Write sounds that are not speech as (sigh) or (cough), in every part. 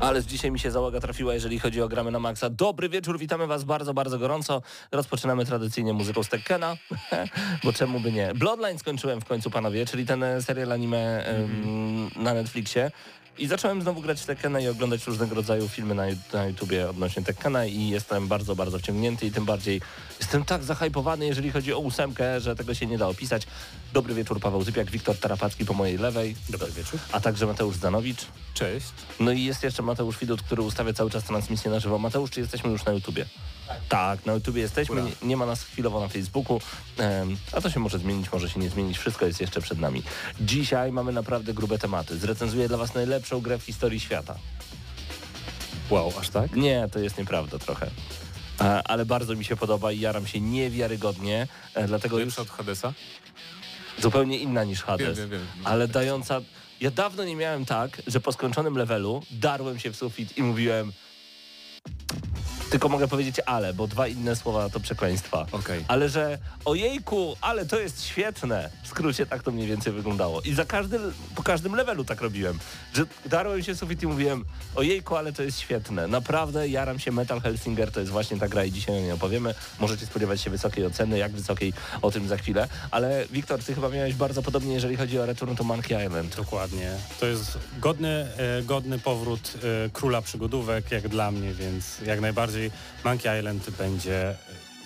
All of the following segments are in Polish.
Ale dzisiaj mi się załoga trafiła, jeżeli chodzi o gramy na maksa. Dobry wieczór, witamy Was bardzo, bardzo gorąco. Rozpoczynamy tradycyjnie muzyką z Tekkena, (laughs) bo czemu by nie. Bloodline skończyłem w końcu, panowie, czyli ten serial anime mm. na Netflixie. I zacząłem znowu grać w Tekkena i oglądać różnego rodzaju filmy na, na YouTubie odnośnie Tekkena i jestem bardzo, bardzo wciągnięty i tym bardziej jestem tak zahajpowany, jeżeli chodzi o ósemkę, że tego się nie da opisać. Dobry wieczór, Paweł Zypiak, Wiktor Tarapacki po mojej lewej. Dobry wieczór. A także Mateusz Zanowicz. Cześć. No i jest jeszcze Mateusz Widut, który ustawia cały czas transmisję na żywo. Mateusz, czy jesteśmy już na YouTubie? Tak, na YouTubie jesteśmy, nie, nie, ma nas chwilowo na Facebooku, a to się może zmienić, może się nie zmienić, wszystko jest jeszcze przed nami. Dzisiaj mamy naprawdę grube tematy. Zrecenzuję dla Was najlepszą grę w historii świata. Wow, aż tak? Nie, to jest nieprawda trochę. E, ale bardzo mi się podoba i jaram się niewiarygodnie, e, dlatego Lepsza już... od Hadesa? Zupełnie inna niż Hades, wiem, wiem, wiem. ale dająca... Ja dawno nie miałem tak, że po skończonym levelu darłem się w sufit i mówiłem tylko mogę powiedzieć ale, bo dwa inne słowa to przekleństwa. Okay. Ale że ojejku, ale to jest świetne. W skrócie tak to mniej więcej wyglądało. I za każdy, po każdym levelu tak robiłem. Że darłem się sufit i mówiłem ojejku, ale to jest świetne. Naprawdę jaram się Metal Hellsinger, to jest właśnie ta gra i dzisiaj o niej opowiemy. Możecie spodziewać się wysokiej oceny, jak wysokiej o tym za chwilę. Ale Wiktor, ty chyba miałeś bardzo podobnie, jeżeli chodzi o Return to Monkey Island. Dokładnie. To jest godny, e, godny powrót e, króla przygodówek, jak dla mnie, więc jak najbardziej Monkey Island będzie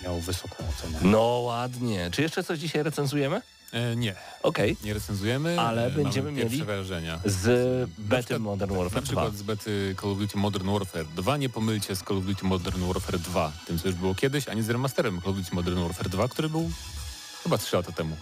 miał wysoką ocenę. No ładnie. Czy jeszcze coś dzisiaj recenzujemy? E, nie. Okej. Okay. Nie recenzujemy, ale e, będziemy mieli wrażenia. z bety przykład, Modern Warfare 2. Na przykład z bety Call of Duty Modern Warfare 2. Nie pomylcie z Call of Duty Modern Warfare 2, tym co już było kiedyś, ani z remasterem Call of Duty Modern Warfare 2, który był chyba 3 lata temu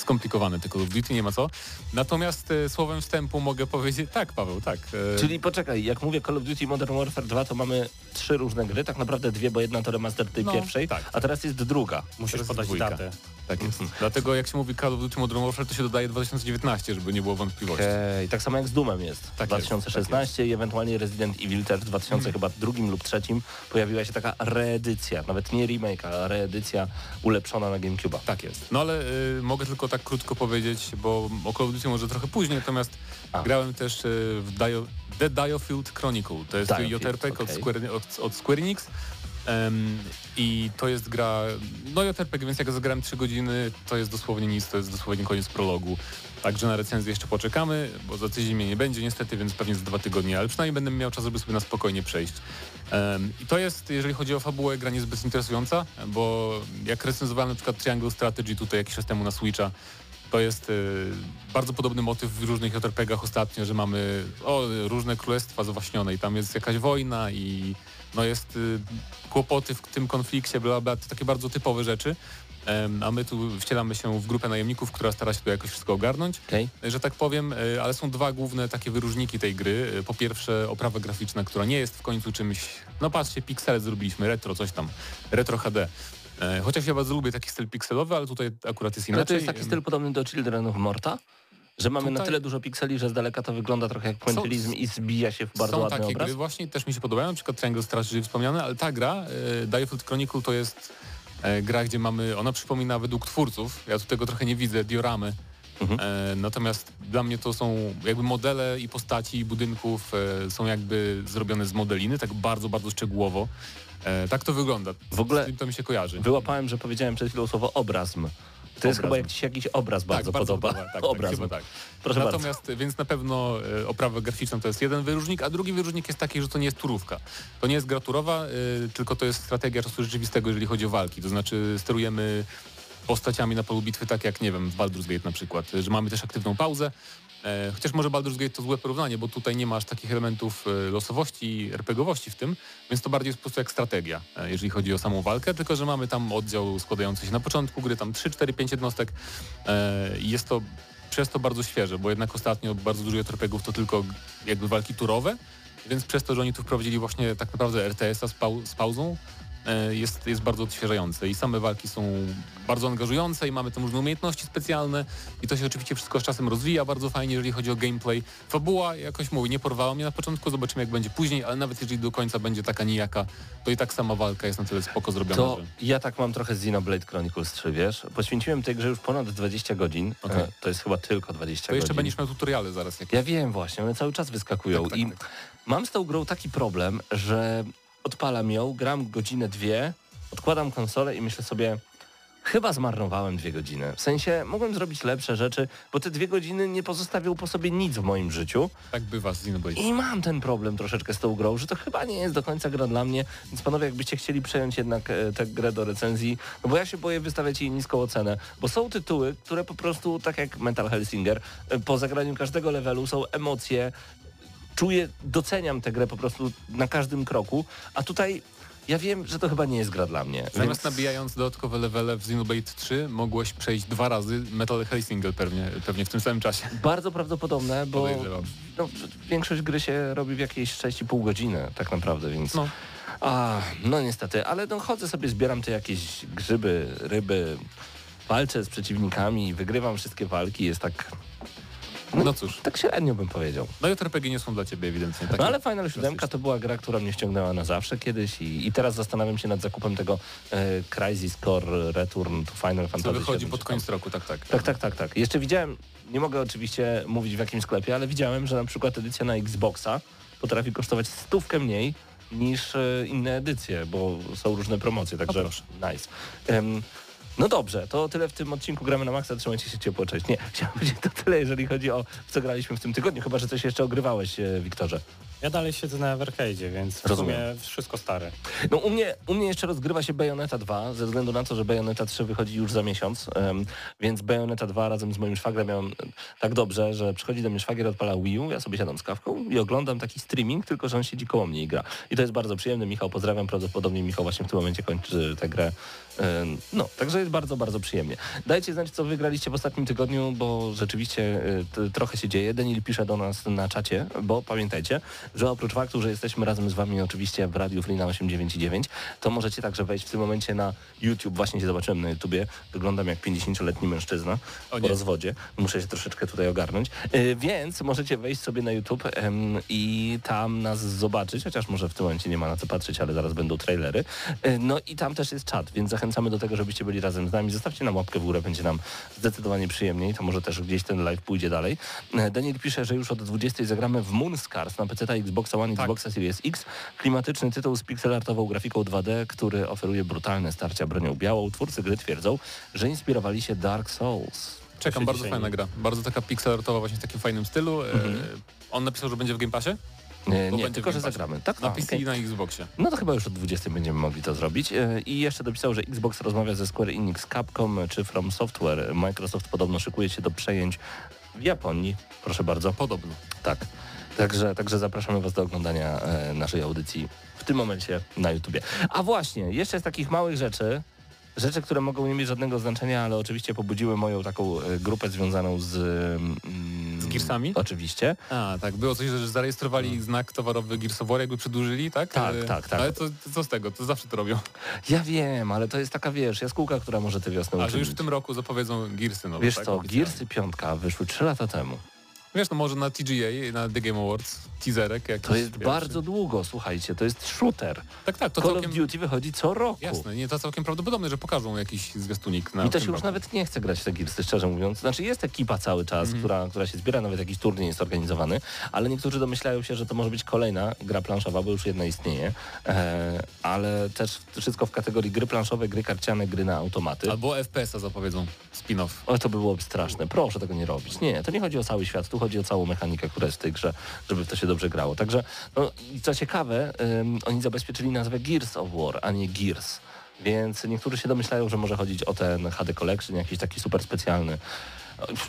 skomplikowane te Call of Duty, nie ma co. Natomiast e, słowem wstępu mogę powiedzieć, tak Paweł, tak. E... Czyli poczekaj, jak mówię Call of Duty Modern Warfare 2, to mamy trzy różne gry, tak naprawdę dwie, bo jedna to remaster tej no, pierwszej, tak. a teraz jest druga. Musisz podać datę. Tak jest. Mhm. Dlatego jak się mówi Call of Duty Modern Warfare, to się dodaje 2019, żeby nie było wątpliwości. Okay. Tak samo jak z Doomem jest. Tak 2016 jest, tak i ewentualnie Resident Evil też w 2000 hmm. chyba drugim lub trzecim pojawiła się taka reedycja, nawet nie remake, a reedycja ulepszona na GameCube'a. Tak jest. No ale y, mogę tylko tak krótko powiedzieć, bo o Call of Duty może trochę później, natomiast a. grałem też y, w Dio The Diofield Chronicle. To jest JRPG okay. od, Square, od, od Square Enix. Um, I to jest gra, no JRPG, więc jak zagrałem 3 godziny, to jest dosłownie nic, to jest dosłownie koniec prologu. Także na recenzję jeszcze poczekamy, bo za tydzień mnie nie będzie niestety, więc pewnie za dwa tygodnie, ale przynajmniej będę miał czas, żeby sobie na spokojnie przejść. Um, I to jest, jeżeli chodzi o fabułę, gra niezbyt interesująca, bo jak recenzowałem na przykład Triangle Strategy tutaj jakiś czas temu na Switcha, to jest y, bardzo podobny motyw w różnych JRPG-ach ostatnio, że mamy o, różne królestwa zawaśnione i tam jest jakaś wojna i no jest y, kłopoty w tym konflikcie, bla, bla, to takie bardzo typowe rzeczy. A my tu wcielamy się w grupę najemników, która stara się tu jakoś wszystko ogarnąć, okay. że tak powiem, y, ale są dwa główne takie wyróżniki tej gry. Po pierwsze oprawa graficzna, która nie jest w końcu czymś, no patrzcie, piksele zrobiliśmy, retro, coś tam, retro HD. E, chociaż ja bardzo lubię taki styl pikselowy, ale tutaj akurat jest inaczej. Ale to jest taki styl podobny do Children of Morta? Że mamy Tutaj... na tyle dużo pikseli, że z daleka to wygląda trochę jak pointillizm i zbija się w bardzo są ładny takie obraz. gry właśnie, też mi się podobają, na przykład Triangle Strategy wspomniane, ale ta gra, e, Diofield Chronicle to jest e, gra, gdzie mamy, ona przypomina według twórców, ja tu tego trochę nie widzę, dioramy, Mhm. E, natomiast dla mnie to są jakby modele i postaci budynków e, są jakby zrobione z modeliny, tak bardzo, bardzo szczegółowo. E, tak to wygląda. W ogóle to mi się kojarzy. Wyłapałem, że powiedziałem przed chwilą słowo obrazm. To jest chyba jakiś, jakiś obraz tak, bardzo, bardzo podoba. podoba. Tak, obraz. (laughs) Tak, tak. Proszę Natomiast bardzo. więc na pewno e, oprawę graficzną to jest jeden wyróżnik, a drugi wyróżnik jest taki, że to nie jest turówka. To nie jest gra turowa, e, tylko to jest strategia czasu rzeczywistego, jeżeli chodzi o walki. To znaczy sterujemy postaciami na polu bitwy, tak jak, nie wiem, w Baldur's Gate na przykład, że mamy też aktywną pauzę, chociaż może Baldur's Gate to złe porównanie, bo tutaj nie masz takich elementów e, losowości i RPGowości w tym, więc to bardziej jest po prostu jak strategia, e, jeżeli chodzi o samą walkę, tylko że mamy tam oddział składający się na początku gry, tam 3, 4, 5 jednostek jest to przez to bardzo świeże, bo jednak ostatnio bardzo dużo RPGów to tylko jakby walki turowe, więc przez to, że oni tu wprowadzili właśnie tak naprawdę RTS-a z, pau z pauzą, E, jest, jest bardzo odświeżające i same walki są bardzo angażujące i mamy tam różne umiejętności specjalne i to się oczywiście wszystko z czasem rozwija bardzo fajnie, jeżeli chodzi o gameplay. Fabuła, jakoś mówię, nie porwała mnie na początku, zobaczymy jak będzie później, ale nawet jeżeli do końca będzie taka nijaka, to i tak sama walka jest na tyle spoko zrobiona. To że... ja tak mam trochę z Xenoblade Chronicles 3, wiesz? Poświęciłem tej grze już ponad 20 godzin, okay. E, to jest chyba tylko 20 to godzin. To jeszcze będziesz miał tutoriale zaraz. Jakieś. Ja wiem właśnie, one cały czas wyskakują tak, tak, i tak. mam z tą grą taki problem, że odpalam ją, gram godzinę, dwie, odkładam konsolę i myślę sobie, chyba zmarnowałem dwie godziny. W sensie mogłem zrobić lepsze rzeczy, bo te dwie godziny nie pozostawią po sobie nic w moim życiu. Tak bywa z Xenoblade. I mam ten problem troszeczkę z tą grą, że to chyba nie jest do końca gra dla mnie, więc panowie jakbyście chcieli przejąć jednak e, tę grę do recenzji, no bo ja się boję wystawiać jej niską ocenę, bo są tytuły, które po prostu, tak jak Mental Hellsinger, e, po zagraniu każdego levelu są emocje, czuję, doceniam tę grę po prostu na każdym kroku, a tutaj ja wiem, że to chyba nie jest gra dla mnie. Zamiast więc... nabijając dodatkowe levele w Xenoblade 3 mogłeś przejść dwa razy Metal Hellsinger pewnie, pewnie w tym samym czasie. Bardzo prawdopodobne, bo no, większość gry się robi w jakieś 6,5 godziny tak naprawdę, więc... No. A, no niestety, ale no chodzę sobie, zbieram te jakieś grzyby, ryby, walczę z przeciwnikami, wygrywam wszystkie walki, jest tak no, no cóż. Tak średnio bym powiedział. No i JRPG nie są dla ciebie ewidentnie. no ale Final 7 to była gra, która mnie ściągnęła na zawsze kiedyś i, i teraz zastanawiam się nad zakupem tego e, Crisis Core Return to Final Fantasy. Co wychodzi pod koniec roku, tak, tak. Tak, tak, tak, tak. Jeszcze widziałem, nie mogę oczywiście mówić w jakim sklepie, ale widziałem, że na przykład edycja na Xboxa potrafi kosztować stówkę mniej niż e, inne edycje, bo są różne promocje, także nice. Um, no dobrze, to tyle w tym odcinku Gramy na Maxa. Trzymajcie się ciepło, cześć. Nie, (laughs) chciałem powiedzieć to tyle, jeżeli chodzi o co graliśmy w tym tygodniu, chyba, że coś jeszcze ogrywałeś, e, Wiktorze. Ja dalej siedzę na Evercade'zie, więc w Rozumiem. sumie wszystko stare. No u mnie, u mnie jeszcze rozgrywa się Bayonetta 2, ze względu na to, że Bayonetta 3 wychodzi już za miesiąc, um, więc Bayonetta 2 razem z moim szwagrem miałem tak dobrze, że przychodzi do mnie szwagier, odpala Wii U, ja sobie siadam z kawką i oglądam taki streaming, tylko że on siedzi koło mnie i gra. I to jest bardzo przyjemne. Michał, pozdrawiam, prawdopodobnie Michał właśnie w tym momencie kończy tę grę. No, także jest bardzo, bardzo przyjemnie. Dajcie znać, co wygraliście w ostatnim tygodniu, bo rzeczywiście e, trochę się dzieje. Daniel pisze do nas na czacie, bo pamiętajcie, że oprócz faktu, że jesteśmy razem z Wami oczywiście w Radiu Flina 899, to możecie także wejść w tym momencie na YouTube. Właśnie się zobaczyłem na YouTubie. Wyglądam jak 50-letni mężczyzna po rozwodzie. Muszę się troszeczkę tutaj ogarnąć. Yy, więc możecie wejść sobie na YouTube yy, i tam nas zobaczyć, chociaż może w tym momencie nie ma na co patrzeć, ale zaraz będą trailery. Yy, no i tam też jest czat, więc zachęcamy do tego, żebyście byli razem z nami. Zostawcie nam łapkę w górę, będzie nam zdecydowanie przyjemniej. To może też gdzieś ten live pójdzie dalej. Daniel pisze, że już od 20 zagramy w Moonscars na PC Xbox One tak. Xboxa Series X. Klimatyczny tytuł z pixelartową grafiką 2D, który oferuje brutalne starcia bronią białą. Twórcy gry twierdzą, że inspirowali się Dark Souls. Czekam, bardzo fajna gra. Bardzo taka pixelartowa właśnie w takim fajnym stylu. E, mhm. On napisał, że będzie w Game Passie? Nie, nie tylko, że zagramy. Tak, na PC i na Xboxie. No to chyba już od 20 będziemy mogli to zrobić. E, I jeszcze dopisał, że Xbox rozmawia ze Square Enix, Capcom czy From Software. Microsoft podobno szykuje się do przejęć w Japonii. Proszę bardzo. Podobno. Tak. Także, także zapraszamy Was do oglądania e, naszej audycji w tym momencie na YouTubie. A właśnie, jeszcze z takich małych rzeczy, rzeczy, które mogą nie mieć żadnego znaczenia, ale oczywiście pobudziły moją taką e, grupę związaną z... Mm, z Gearsami? Oczywiście. A, tak. Było coś, że zarejestrowali hmm. znak towarowy Gears of War, jakby przedłużyli, tak? Tak, e, tak, tak. Ale to, to co z tego? To zawsze to robią. Ja wiem, ale to jest taka, wiesz, jaskółka, która może tę wiosnę A, że już w tym roku zapowiedzą Gearsy nowe, Wiesz tak? co, Gearsy piątka wyszły 3 lata temu. Wiesz, no może na TGA, na The Game Awards, teaserek jakiś To jest pierwszy. bardzo długo, słuchajcie, to jest shooter. Tak, tak. To Call całkiem... of Duty wychodzi co roku. Jasne, nie, to całkiem prawdopodobne, że pokażą jakiś zwiastunik na I to się już nawet nie chce grać w te Gearsy, szczerze mówiąc. Znaczy jest ekipa cały czas, mm. która, która się zbiera, nawet jakiś turniej jest organizowany, ale niektórzy domyślają się, że to może być kolejna gra planszowa, bo już jedna istnieje, e, ale też wszystko w kategorii gry planszowe, gry karciane, gry na automaty. Albo FPS-a zapowiedzą, spin-off. O, to by byłoby straszne. Proszę tego nie robić. Nie, to nie chodzi o cały świat, tu chodzi o całą mechanikę która jest w tej grze, żeby w to się dobrze grało. Także, no, co ciekawe, um, oni zabezpieczyli nazwę Gears of War, a nie Gears. Więc niektórzy się domyślają, że może chodzić o ten HD Collection, jakiś taki super specjalny.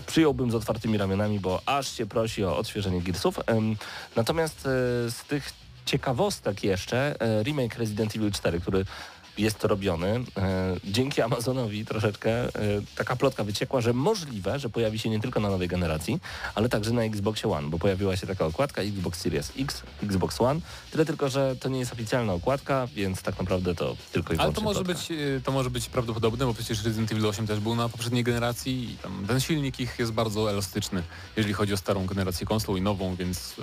Przyjąłbym z otwartymi ramionami, bo aż się prosi o odświeżenie Gearsów. Natomiast e, z tych ciekawostek jeszcze e, remake Resident Evil 4, który jest to robiony. E, dzięki Amazonowi troszeczkę e, taka plotka wyciekła, że możliwe, że pojawi się nie tylko na nowej generacji, ale także na Xbox One, bo pojawiła się taka okładka Xbox Series X, Xbox One. Tyle tylko, że to nie jest oficjalna okładka, więc tak naprawdę to tylko i wyłącznie Ale to może, plotka. być, e, to może być prawdopodobne, bo przecież Resident Evil 8 też był na poprzedniej generacji i tam ten silnik ich jest bardzo elastyczny, jeżeli chodzi o starą generację konsol i nową, więc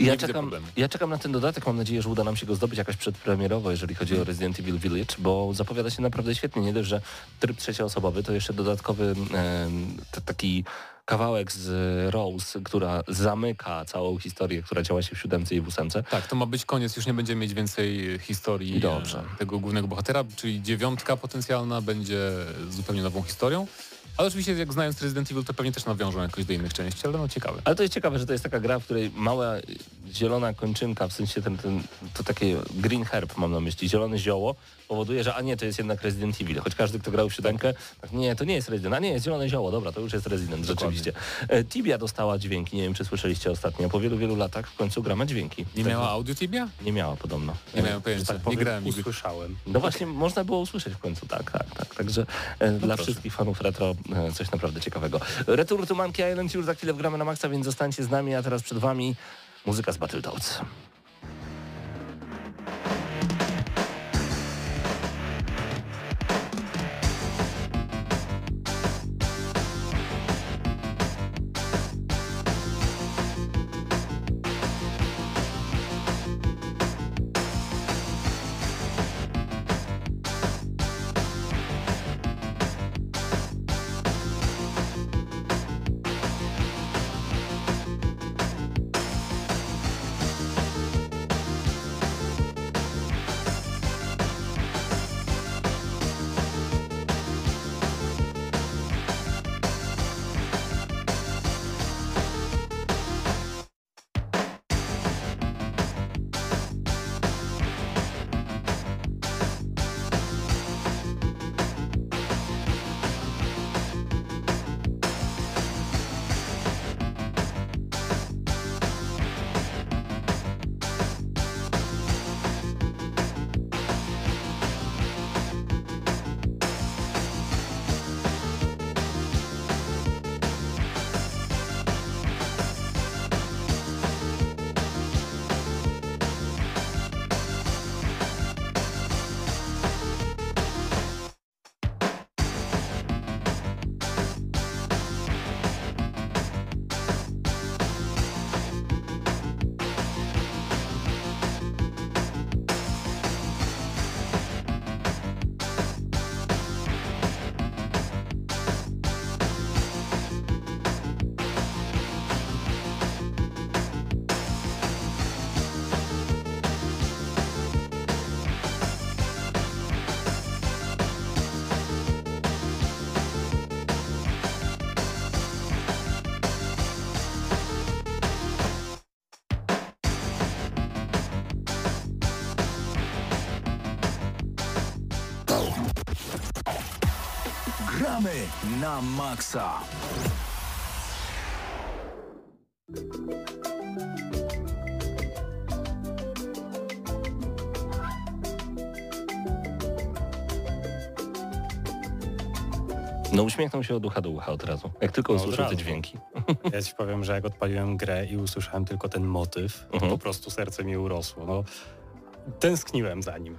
ja czekam, ja czekam na ten dodatek, mam nadzieję, że uda nam się go zdobyć jakoś przedpremierowo, jeżeli chodzi o Resident Evil Village, bo zapowiada się naprawdę świetnie. Nie dość, że tryb trzecioosobowy, to jeszcze dodatkowy e, taki kawałek z Rose, która zamyka całą historię, która działa się w siódemce i w ósemce. Tak, to ma być koniec, już nie będziemy mieć więcej historii Dobrze. tego głównego bohatera, czyli dziewiątka potencjalna będzie zupełnie nową historią. Ale oczywiście jak znając Resident Evil, to pewnie też nawiążą jakoś do innych części, ale no ciekawe. Ale to jest ciekawe, że to jest taka gra, w której mała zielona kończynka, w sensie ten, ten to takie green herb mam na myśli, zielone zioło, powoduje, że a nie, to jest jednak Resident Evil. Choć każdy, kto grał w siódemkę, tak, nie, to nie jest Resident, a nie, jest zielone zioło, dobra, to już jest Resident, Dokładnie. rzeczywiście. E, Tibia dostała dźwięki, nie wiem, czy słyszeliście ostatnio, po wielu, wielu latach w końcu gra ma dźwięki. Nie miała audio Tibia? Nie miała podobno. Nie miałem pojęcia, tak nie grałem. Usłyszałem. No właśnie, można było usłyszeć w końcu, tak, tak, tak. Także e, no dla proszę. wszystkich fanów retro e, coś naprawdę ciekawego. Return to Monkey Island już za chwilę wgramy na maksa, więc zostańcie z nami, a teraz przed wami muzyka z Battletoads. Na maksa. No uśmiechnął się od ucha do ucha od razu, jak tylko no, usłyszał te dźwięki. (laughs) Ja ci powiem, że jak odpaliłem grę i usłyszałem tylko ten motyw, to mhm. po prostu serce mi urosło. No, tęskniłem za nim.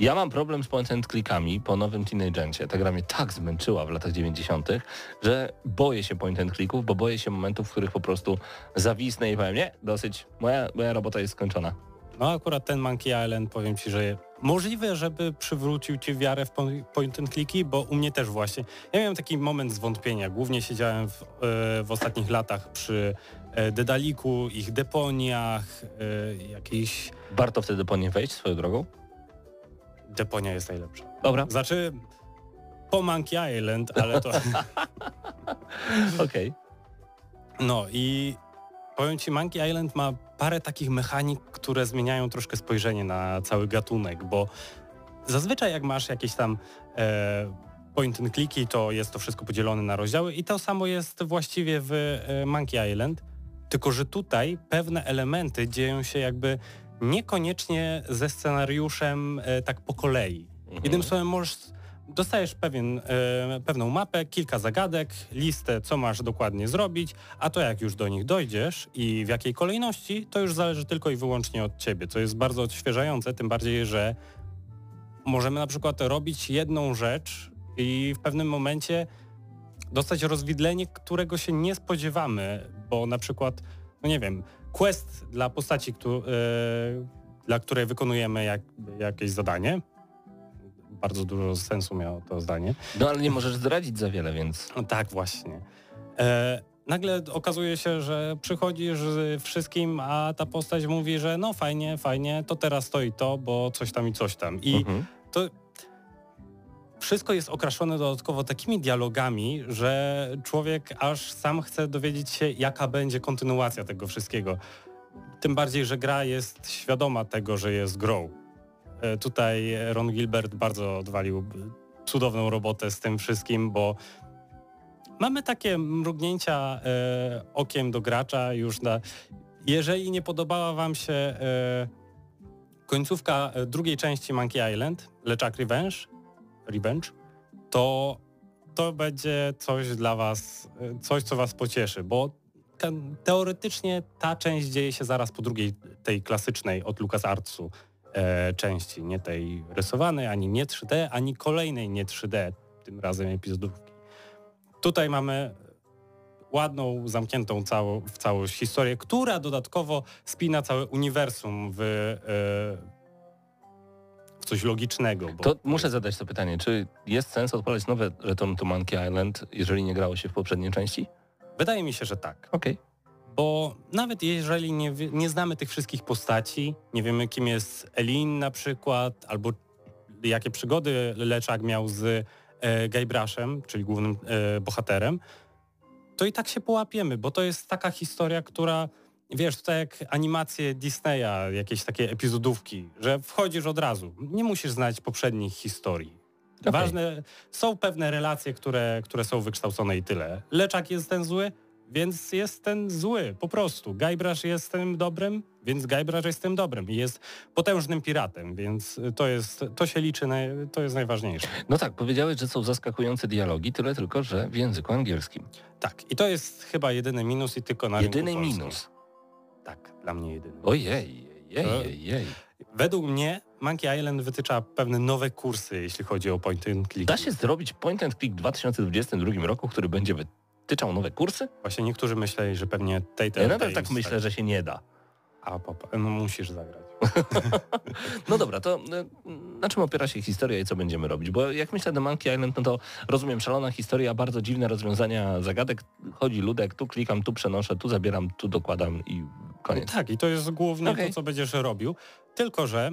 Ja mam problem z point and clickami po nowym Teenagencie. Ta gra mnie tak zmęczyła w latach 90., że boję się point and clicków, bo boję się momentów, w których po prostu zawisnę i powiem, nie, dosyć, moja, moja robota jest skończona. No akurat ten Monkey Island, powiem Ci, że możliwe, żeby przywrócił Ci wiarę w point and clicky, bo u mnie też właśnie. Ja miałem taki moment zwątpienia. Głównie siedziałem w, e, w ostatnich latach przy e, Dedaliku, ich deponiach, e, jakiejś... Warto wtedy po nie wejść swoją drogą? Deponia jest najlepsza. Dobra. Znaczy po Monkey Island, ale to... (laughs) Okej. Okay. No i powiem Ci, Monkey Island ma parę takich mechanik, które zmieniają troszkę spojrzenie na cały gatunek, bo zazwyczaj jak masz jakieś tam e, point and clicky, to jest to wszystko podzielone na rozdziały i to samo jest właściwie w e, Monkey Island, tylko że tutaj pewne elementy dzieją się jakby niekoniecznie ze scenariuszem e, tak po kolei. Mhm. Jednym słowem możesz dostajesz pewien, e, pewną mapę, kilka zagadek, listę, co masz dokładnie zrobić, a to jak już do nich dojdziesz i w jakiej kolejności, to już zależy tylko i wyłącznie od ciebie, co jest bardzo odświeżające, tym bardziej, że możemy na przykład robić jedną rzecz i w pewnym momencie dostać rozwidlenie, którego się nie spodziewamy, bo na przykład, no nie wiem, quest dla postaci, yy, dla której wykonujemy jak, jakieś zadanie, bardzo dużo sensu miało to zdanie. No ale nie możesz zdradzić za wiele, więc... No, tak, właśnie. E, nagle okazuje się, że przychodzisz z wszystkim, a ta postać mówi, że no fajnie, fajnie, to teraz to i to, bo coś tam i coś tam. I mhm. to wszystko jest okraszone dodatkowo takimi dialogami, że człowiek aż sam chce dowiedzieć się, jaka będzie kontynuacja tego wszystkiego. Tym bardziej, że gra jest świadoma tego, że jest grą. E, tutaj Ron Gilbert bardzo odwalił cudowną robotę z tym wszystkim, bo mamy takie mrugnięcia e, okiem do gracza już na... Jeżeli nie podobała wam się e, końcówka e, drugiej części Monkey Island, Leczak Revenge, Revenge, to to będzie coś dla was, e, coś co was pocieszy, bo teoretycznie ta część dzieje się zaraz po drugiej, tej klasycznej od LucasArtsu e, części, nie tej rysowanej, ani nie 3D, ani kolejnej nie 3D, tym razem epizodówki. Tutaj mamy ładną, zamkniętą w całość historię, która dodatkowo spina całe uniwersum w, e, coś logicznego. to muszę zadać to pytanie, czy jest sens odpalać nowe Return to Monkey Island, jeżeli nie grało się w poprzedniej części? Wydaje mi się, że tak. Okej. Okay. Bo nawet jeżeli nie, nie znamy tych wszystkich postaci, nie wiemy kim jest Elin na przykład, albo jakie przygody Leczak miał z e, Guybrush'em, czyli głównym e, bohaterem, to i tak się połapiemy, bo to jest taka historia, która wiesz, tutaj jak animacje Disneya, jakieś takie epizodówki, że wchodzisz od razu. Nie musisz znać poprzednich historii. Okay. Ważne, są pewne relacje, które, które są wykształcone i tyle. Leczak jest ten zły, więc jest ten zły, po prostu. Guybrush jest tym dobrym, więc Guybrush jest tym dobrym i jest potężnym piratem, więc to jest, to się liczy, to jest najważniejsze. No tak, powiedziałeś, że są zaskakujące dialogi, tyle tylko, że w języku angielskim. Tak, i to jest chyba jedyny minus i tylko na Jedyny minus. Tak, dla mnie jedyny. Ojej, jej, jej, jej. Według mnie Monkey Island wytycza pewne nowe kursy, jeśli chodzi o point and click. Da się zrobić point and click w 2022 roku, który będzie wytyczał nowe kursy? Właśnie niektórzy myśleli, że pewnie tej, tej, Ja nadal tak myślę, że się nie da. A, papa, no musisz zagrać. (laughs) no dobra, to e, na czym opiera się historia i co będziemy robić? Bo jak myślę do Monkey Island, no to rozumiem, szalona historia, bardzo dziwne rozwiązania zagadek. Chodzi ludek, tu klikam, tu przenoszę, tu zabieram, tu dokładam i koniec. No tak, i to jest głównie okay. to, co będziesz robił. Tylko, że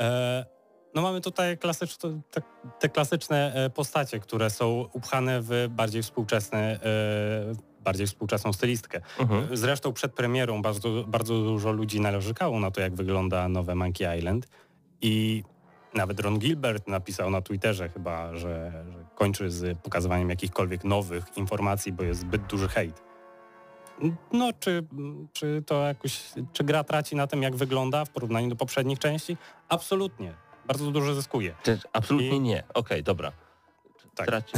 e, no mamy tutaj klasyczne, te, te, klasyczne e, postacie, które są upchane w bardziej współczesne e, bardziej współczesną stylistkę. Mhm. Zresztą przed premierą bardzo, bardzo dużo ludzi narzekało na to, jak wygląda nowe Monkey Island i nawet Ron Gilbert napisał na Twitterze chyba, że, że kończy z pokazywaniem jakichkolwiek nowych informacji, bo jest zbyt duży hejt. No, czy, czy to jakoś, czy gra traci na tym, jak wygląda w porównaniu do poprzednich części? Absolutnie. Bardzo dużo zyskuje. absolutnie I... nie. Okej, okay, dobra. Tak. Traci.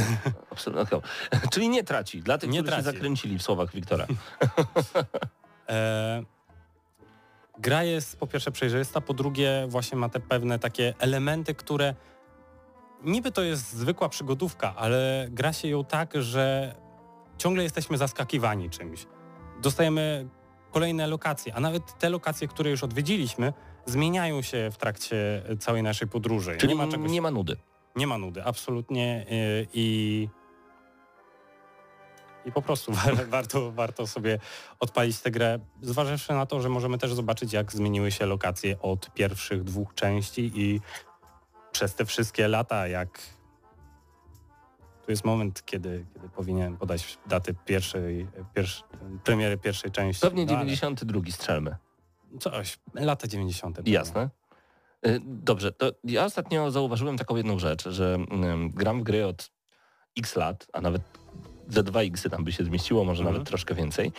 Absolutnie. (laughs) Czyli nie traci, dla tych, nie którzy traci. się zakręcili w słowach Wiktora. (laughs) e, gra jest po pierwsze przejrzysta, po drugie właśnie ma te pewne takie elementy, które niby to jest zwykła przygodówka, ale gra się ją tak, że ciągle jesteśmy zaskakiwani czymś. Dostajemy kolejne lokacje, a nawet te lokacje, które już odwiedziliśmy, zmieniają się w trakcie całej naszej podróży. Czyli nie ma, czegoś... nie ma nudy nie ma nudy, absolutnie y, i i po prostu (laughs) warto, warto sobie odpalić tę grę, zważywszy na to, że możemy też zobaczyć, jak zmieniły się lokacje od pierwszych dwóch części i przez te wszystkie lata, jak tu jest moment, kiedy, kiedy powinienem podać datę pierwszej, pierwszy, premiery pierwszej części. Pewnie 92 no, strzelmy. Coś, lata 90. Jasne. Y, dobrze, to ja ostatnio zauważyłem taką jedną rzecz, że gram w gry od x lat, a nawet ze 2x tam by się zmieściło, może mhm. nawet troszkę więcej.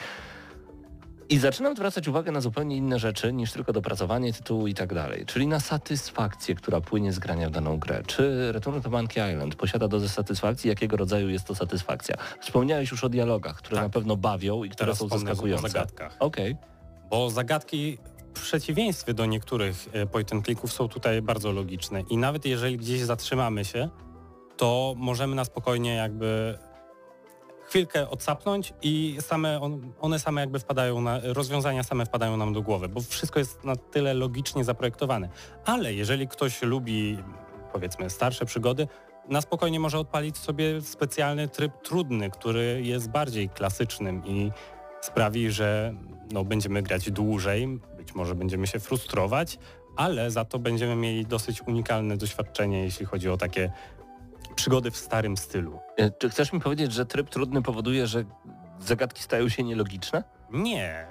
I zaczynam zwracać uwagę na zupełnie inne rzeczy niż tylko dopracowanie tytułu i tak dalej. Czyli na satysfakcję, która płynie z grania w daną grę. Czy Return to Monkey Island posiada dozę satysfakcji? Jakiego rodzaju jest to satysfakcja? Wspomniałeś już o dialogach, które tak. na pewno bawią i które Teraz są zaskakujące. o zagadkach. Okej. Okay. Bo zagadki w przeciwieństwie do niektórych e, point and clicków są tutaj bardzo logiczne i nawet jeżeli gdzieś zatrzymamy się, to możemy na spokojnie jakby chwilkę odsapnąć i same on, one same jakby wpadają na, rozwiązania same wpadają nam do głowy, bo wszystko jest na tyle logicznie zaprojektowane. Ale jeżeli ktoś lubi powiedzmy starsze przygody, na spokojnie może odpalić sobie specjalny tryb trudny, który jest bardziej klasycznym i sprawi, że no, będziemy grać dłużej, być może będziemy się frustrować, ale za to będziemy mieli dosyć unikalne doświadczenie, jeśli chodzi o takie przygody w starym stylu. E, czy chcesz mi powiedzieć, że tryb trudny powoduje, że zagadki stają się nielogiczne? Nie,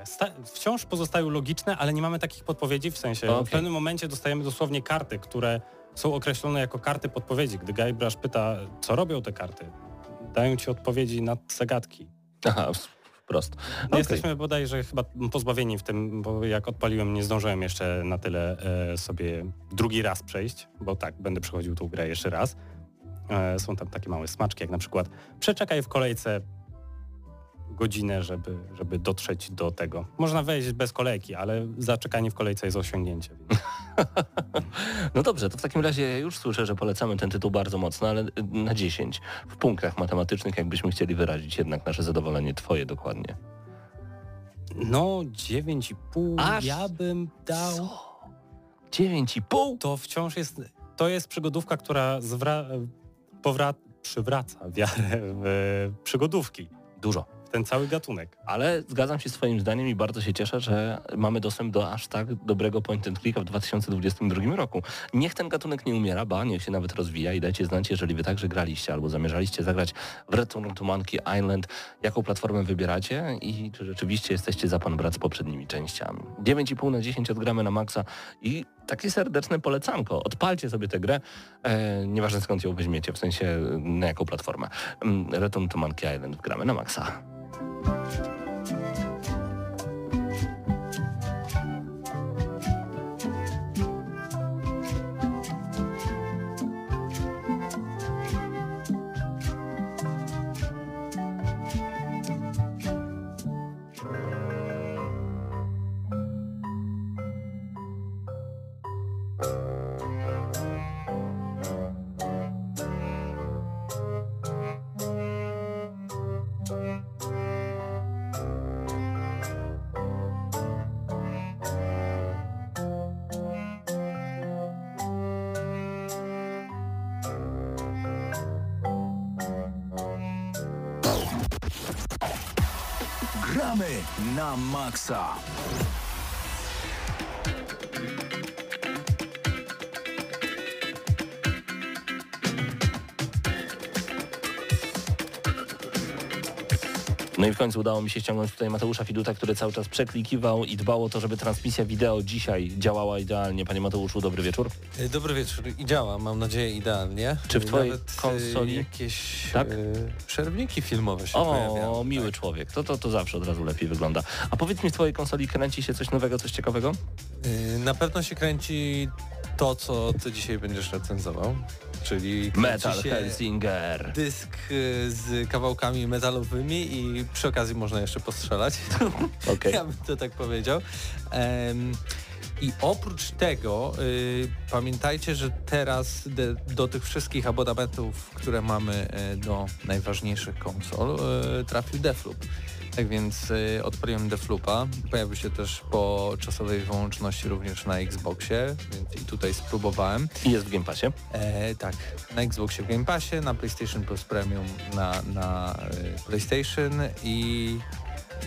wciąż pozostają logiczne, ale nie mamy takich podpowiedzi, w sensie okay. w pewnym momencie dostajemy dosłownie karty, które są określone jako karty podpowiedzi. Gdy Guybrush pyta, co robią te karty, dają ci odpowiedzi na zagadki. Aha, wprost. Okay. Jesteśmy bodajże chyba pozbawieni w tym, bo jak odpaliłem, nie zdążyłem jeszcze na tyle e, sobie drugi raz przejść, bo tak, będę przechodził tą grę jeszcze raz. E, są tam takie małe smaczki, jak na przykład przeczekaj w kolejce godzinę, żeby, żeby dotrzeć do tego. Można wejść bez kolejki, ale zaczekanie w kolejce jest osiągnięcie. (laughs) no dobrze, to w takim razie ja już słyszę, że polecamy ten tytuł bardzo mocno, ale na 10 w punktach matematycznych, jakbyśmy chcieli wyrazić jednak nasze zadowolenie twoje dokładnie. No 9,5 Aż ja bym dał... Co? 9,5? To wciąż jest... To jest przygodówka, która zwra powra- przywraca wiarę w przygodówki. Dużo ten cały gatunek. Ale zgadzam się z Twoim zdaniem i bardzo się cieszę, że mamy dostęp do aż tak dobrego point and clicka w 2022 roku. Niech ten gatunek nie umiera, ba, niech się nawet rozwija i dajcie znać, jeżeli Wy także graliście albo zamierzaliście zagrać w Return to Monkey Island, jaką platformę wybieracie i czy rzeczywiście jesteście za Pan Brat z poprzednimi częściami. 9,5 na 10 odgramy na maksa i takie serdeczne polecanko. Odpalcie sobie tę grę, e, nieważne skąd ją weźmiecie, w sensie na jaką platformę. Mm, Return to Monkey Island gramy na maksa. Końcu udało mi się ściągnąć tutaj Mateusza Fiduta, który cały czas przeklikiwał i dbał o to, żeby transmisja wideo dzisiaj działała idealnie. Panie Mateuszu, dobry wieczór. E, dobry wieczór i działa, mam nadzieję idealnie. Czy w twojej Nawet e, konsoli jakieś tak? E, przerwniki filmowe się o, pojawiają. O, miły tak. człowiek. To, to, to zawsze od razu lepiej wygląda. A powiedz mi, w twojej konsoli kręci się coś nowego, coś ciekawego? Na pewno się kręci to, co ty dzisiaj będziesz recenzował czyli Metal Helsinger. Dysk y, z kawałkami metalowymi i przy okazji można jeszcze postrzelać. (laughs) Okay. ja bym to tak powiedział. Um, i oprócz tego y, pamiętajcie, że teraz de, do tych wszystkich abonamentów, które mamy y, do najważniejszych konsol, y, trafił Defloop. Tak więc y, odpaliłem Defloopa. Pojawił się też po czasowej wyłączności również na Xboxie, więc i tutaj spróbowałem. I jest w Game Passie? E, tak, na Xboxie w Game Passie, na PlayStation Plus Premium na, na y, PlayStation i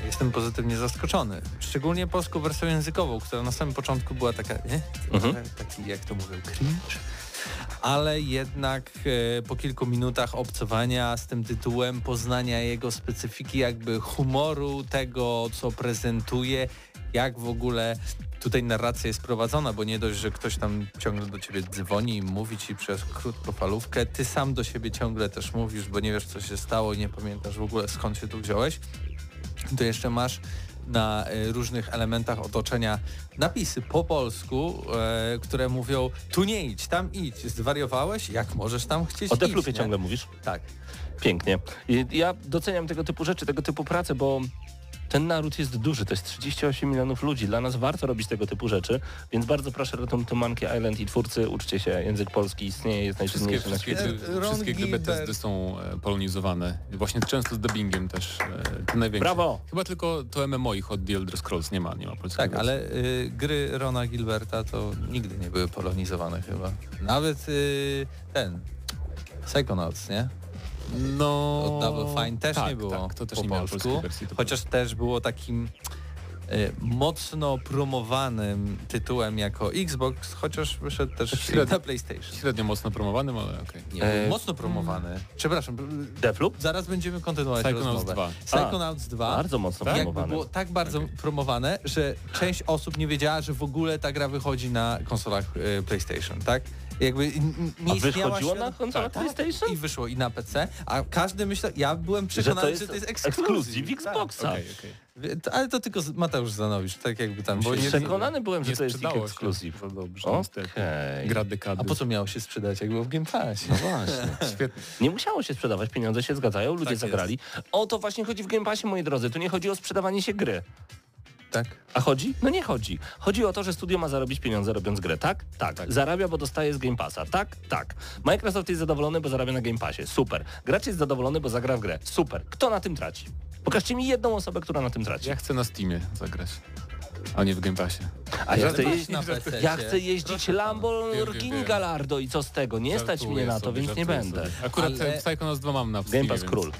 jestem pozytywnie zaskoczony. Szczególnie polską wersją językową, która na samym początku była taka, nie? Mhm. Taki, jak to mówią, cringe ale jednak e, po kilku minutach obcowania z tym tytułem, poznania jego specyfiki, jakby humoru, tego co prezentuje jak w ogóle tutaj narracja jest prowadzona, bo nie dość, że ktoś tam ciągle do ciebie dzwoni i mówi ci przez krótkofalówkę, ty sam do siebie ciągle też mówisz, bo nie wiesz co się stało i nie pamiętasz w ogóle skąd się tu wziąłeś, to jeszcze masz na e, różnych elementach otoczenia napisy po polsku, e, które mówią tu nie idź, tam idź, zwariowałeś, jak możesz tam chcieć O Deflupie ciągle mówisz? Tak. Pięknie. Ja doceniam tego typu rzeczy, tego typu pracę, bo ten naród jest duży, to jest 38 milionów ludzi. Dla nas warto robić tego typu rzeczy, więc bardzo proszę Return to Monkey Island i twórcy, uczcie się, język polski istnieje, jest najsilniejszy na świecie. Wszystkie gry Bethesdy są e, polonizowane. Właśnie często z dubbingiem też. E, te największe. Brawo! Chyba tylko to MMO ich od The Elder Scrolls nie ma, nie ma polskiego. Tak, ale y, gry Rona Gilberta to nigdy nie były polonizowane chyba. Nawet y, ten Psychonauts, nie? No... Od Double Fine też tak, nie było tak, to też po nie polsku, wersji, chociaż też było takim y, mocno promowanym tytułem jako Xbox, chociaż wyszedł też średnio, na PlayStation. Średnio mocno promowanym, ale okej. Okay. Nie, e... mocno promowany. Przepraszam. Deathloop? Zaraz będziemy kontynuować Psychonauts rozmowę. 2. Psychonauts 2. Bardzo mocno tak? promowane. było tak bardzo okay. promowane, że część osób nie wiedziała, że w ogóle ta gra wychodzi na konsolach y, PlayStation, tak? Jakby nie a wychodziło na konsolę tak, PlayStation? I wyszło i na PC, a każdy myślał, ja byłem przekonany, że to jest, że to jest ekskluzyw Xboxa. Tak. Okay, okay. Ale to tylko Mateusz Zanowicz, tak jakby tam Bo się... Przekonany byłem, że to jest ekskluzyw. Dobrze, okay. Gra dekady. A po co miało się sprzedać, jak było w Game Passie? No właśnie. (laughs) Świetnie. Nie musiało się sprzedawać, pieniądze się zgadzają, ludzie tak zagrali. Jest. O to właśnie chodzi w Game Passie, moi drodzy. Tu nie chodzi o sprzedawanie się gry. Tak. A chodzi? No nie chodzi. Chodzi o to, że studio ma zarobić pieniądze robiąc grę, tak? Tak. tak. Zarabia, bo dostaje z Game Passa, tak? Tak. Microsoft jest zadowolony, bo zarabia na Game Passie, super. Gracz jest zadowolony, bo zagra w grę, super. Kto na tym traci? Pokażcie mi jedną osobę, która na tym traci. Ja chcę na Steamie zagrać. A nie w Game Passie. A ja chcę, jeździć, ja chcę jeździć Lamborghini Gallardo i co z tego? Nie stać mnie na to, więc nie będę. Akurat Ale... Psychonauts 2 mam na Game Pass więc... król.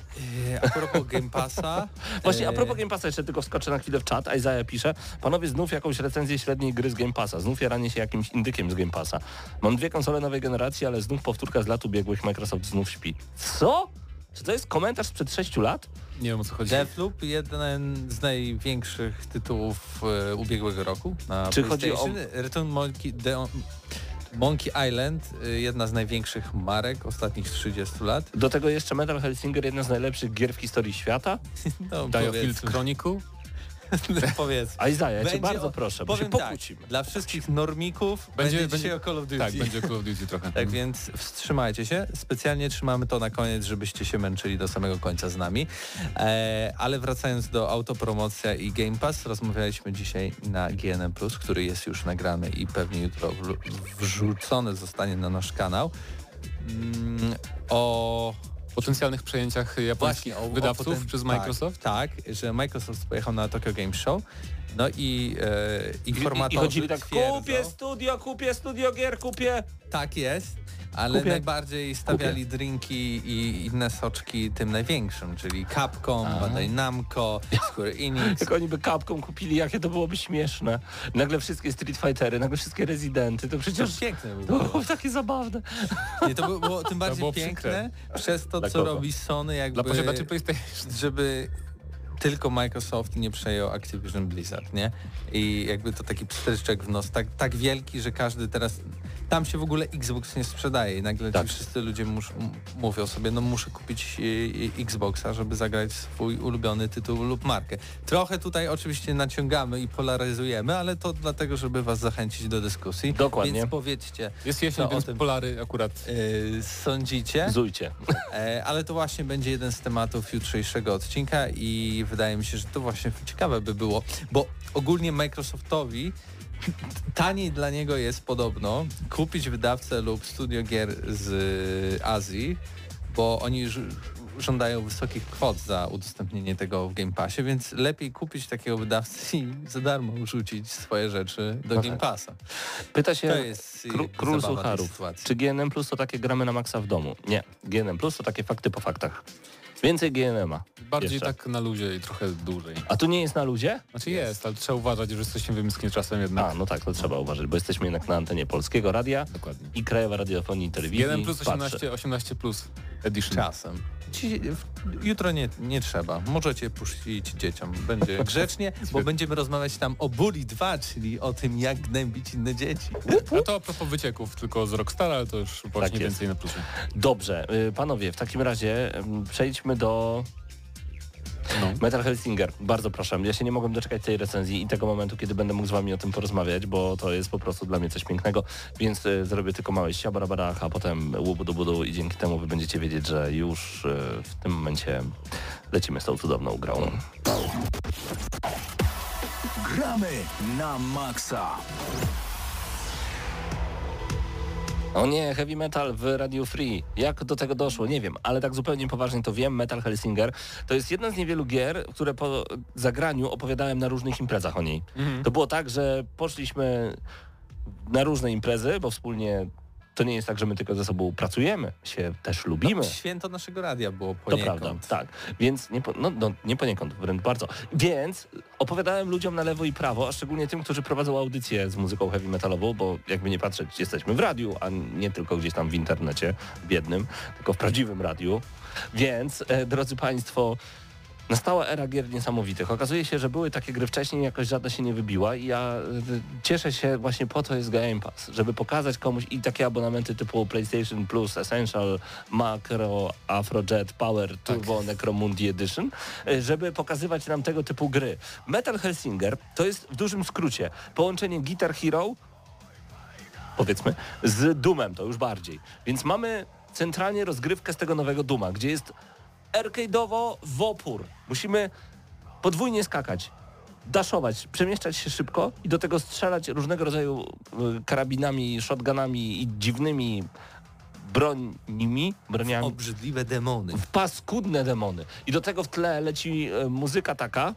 E, a propos Game Passa... (laughs) Właśnie a propos Game Passa jeszcze tylko wskoczę na chwilę w czat. Isaiah pisze, panowie znów jakąś recenzję średniej gry z Game Passa. Znów jaranie się jakimś indykiem z Game Passa. Mam dwie konsole nowej generacji, ale znów powtórka z lat ubiegłych. Microsoft znów śpi. Co? Czy to jest komentarz sprzed 6 lat? Nie wiem o co chodzi. Deathloop, jeden z największych tytułów e, ubiegłego roku na Czy chodzi o... Return Monkey, The, Monkey Island, e, jedna z największych marek ostatnich 30 lat. Do tego jeszcze Metal Hellsinger, jedna z najlepszych gier w historii świata. (laughs) no, Diofield Chronicle. (laughs) Powiedz. A Izaja, cię bardzo proszę, bo się tak, dla wszystkich normików będzie, będzie dzisiaj o Call of Duty. Tak, będzie Call of Duty trochę. tak więc wstrzymajcie się. Specjalnie trzymamy to na koniec, żebyście się męczyli do samego końca z nami. E, ale wracając do autopromocja i Game Pass, rozmawialiśmy dzisiaj na GNM+, który jest już nagrany i pewnie jutro wrzucony zostanie na nasz kanał. Mm, o potencjalnych przejęciach japońskich Właśnie, o, wydawców o przez tak, Microsoft? Tak, tak, że Microsoft pojechał na Tokyo Game Show no i e, informatorzy I, i chodzili tak, twierdzą, kupię studio, kupię studio gier, kupię. Tak jest, ale Kupię. najbardziej stawiali Kupię. drinki i inne soczki tym największym, czyli Capcom, A. Bandai Namco, Square (laughs) Enix. Jak oni by Capcom kupili, jakie to byłoby śmieszne. Nagle wszystkie Street Fightery, nagle wszystkie Rezydenty, to przecież... To piękne by było. To było takie zabawne. (laughs) Nie, to było, było tym bardziej było piękne przykre. przez to, Dla co kogo? robi Sony jakby... Dla posiadaczy PlayStation. Żeby tylko Microsoft nie przejął Activision Blizzard, nie? I jakby to taki pstryczek w nos, tak, tak wielki, że każdy teraz tam się w ogóle Xbox nie sprzedaje i nagle tak. ci wszyscy ludzie mus, mówią sobie, no muszę kupić y, y, Xboxa, żeby zagrać swój ulubiony tytuł lub markę. Trochę tutaj oczywiście naciągamy i polaryzujemy, ale to dlatego, żeby was zachęcić do dyskusji. Dokładnie. Więc powiedzcie. Jest jesień, więc tym, polary akurat. Yy, sądzicie. Zujcie. E, ale to właśnie będzie jeden z tematów jutrzejszego odcinka i wydaje mi się, że to właśnie ciekawe by było, bo ogólnie Microsoftowi taniej dla niego jest podobno kupić wydawcę lub studio gier z Azji, bo oni żądają wysokich kwot za udostępnienie tego w Game Passie, więc lepiej kupić takiego wydawcę i za darmo rzucić swoje rzeczy do no Game. Passa. Pyta się Kró Król Sucharów, czy GNM Plus to takie gramy na maksa w domu? Nie. GNM Plus to takie fakty po faktach. Więcej GNM-a. Bardziej Jeszcze. tak na luzie i trochę dłużej. A tu nie jest na luzie? Znaczy jest, jest ale trzeba uważać, że jesteśmy wymyskiem czasem jednak. A, no tak, to trzeba uważać, bo jesteśmy jednak na antenie Polskiego Radia Dokładnie. i Krajowa Radiofonii i Telewizji. 1 plus 18, 18 plus. Edition. Czasem. Ci, jutro nie, nie trzeba. Możecie puścić dzieciom. Będzie (laughs) grzecznie, bo będziemy rozmawiać tam o Bully 2, czyli o tym, jak gnębić inne dzieci. A to a propos wycieków tylko z Rockstar, ale to już właśnie tak więcej na plusie. Dobrze, y, panowie, w takim razie przejdźmy do no. Metal Hellsinger, bardzo proszę. Ja się nie mogłem doczekać tej recenzji i tego momentu, kiedy będę mógł z wami o tym porozmawiać, bo to jest po prostu dla mnie coś pięknego, więc y, zrobię tylko małe siabarabarach, a potem łubu budu i dzięki temu wy będziecie wiedzieć, że już y, w tym momencie lecimy z tą cudowną grą. Gramy na maksa. O nie, heavy metal w Radio Free. Jak do tego doszło? Nie wiem, ale tak zupełnie poważnie to wiem. Metal Hellsinger to jest jedna z niewielu gier, które po zagraniu opowiadałem na różnych imprezach o niej. Mhm. To było tak, że poszliśmy na różne imprezy, bo wspólnie to nie jest tak, że my tylko ze sobą pracujemy, się też lubimy. No, święto naszego radia było poniekąd. To prawda, tak. Więc nie, po, no, no, nie poniekąd, wręcz bardzo. Więc opowiadałem ludziom na lewo i prawo, a szczególnie tym, którzy prowadzą audycję z muzyką heavy metalową, bo jakby nie patrzeć, jesteśmy w radiu, a nie tylko gdzieś tam w internecie biednym, tylko w prawdziwym radiu. Więc, e, drodzy Państwo, Nastała era gier niesamowitych. Okazuje się, że były takie gry wcześniej, jakoś żadna się nie wybiła i ja y, cieszę się, właśnie po to jest Game Pass, żeby pokazać komuś i takie abonamenty typu PlayStation Plus, Essential, Macro, Afrojet, Power, tak. Turbo, tak. Necromundi Edition, y, żeby pokazywać nam tego typu gry. Metal Hellsinger to jest w dużym skrócie połączenie Guitar Hero, powiedzmy, z Doomem, to już bardziej. Więc mamy centralnie rozgrywkę z tego nowego Duma, gdzie jest arcade'owo w opór. Musimy podwójnie skakać, daszować, przemieszczać się szybko i do tego strzelać różnego rodzaju y, karabinami, shotgunami i dziwnymi brońmi, broniami. Obrzydliwe demony. W paskudne demony. I do tego w tle leci y, muzyka taka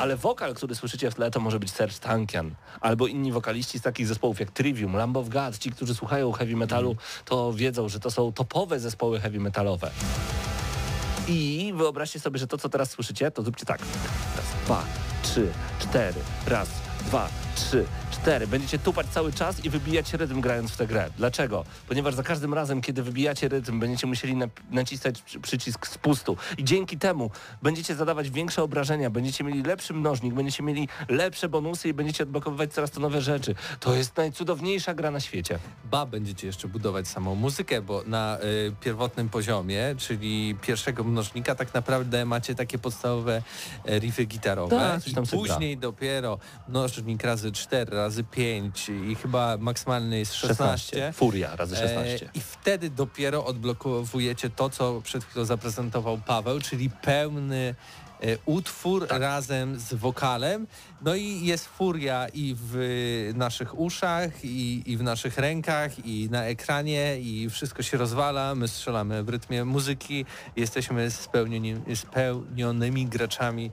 ale wokal, który słyszycie w tle, to może być Serge Tankian, albo inni wokaliści z takich zespołów jak Trivium, Lamb of God, ci, którzy słuchają heavy metalu, to wiedzą, że to są topowe zespoły heavy metalowe. I wyobraźcie sobie, że to, co teraz słyszycie, to zróbcie tak. Raz, dwa, trzy, cztery, raz, dwa, trzy, cztery. Będziecie tupać cały czas i wybijać rytm grając w tę grę. Dlaczego? Ponieważ za każdym razem, kiedy wybijacie rytm, będziecie musieli nacisnąć przycisk spustu i dzięki temu będziecie zadawać większe obrażenia, będziecie mieli lepszy mnożnik, będziecie mieli lepsze bonusy i będziecie odblokowywać coraz to nowe rzeczy. To jest najcudowniejsza gra na świecie. Ba, będziecie jeszcze budować samą muzykę, bo na y, pierwotnym poziomie, czyli pierwszego mnożnika, tak naprawdę macie takie podstawowe e, riffy gitarowe. I później dopiero mnożnik razy 4, razy 5 i chyba maksymalny jest 16. 16. Furia razy 16. E, I wtedy dopiero odblokowujecie to, co przed chwilą zaprezentował Paweł, czyli pełny e, utwór tak. razem z wokalem. No i jest furia i w naszych uszach, i, i w naszych rękach, i na ekranie, i wszystko się rozwala. My strzelamy w rytmie muzyki, jesteśmy spełnionymi graczami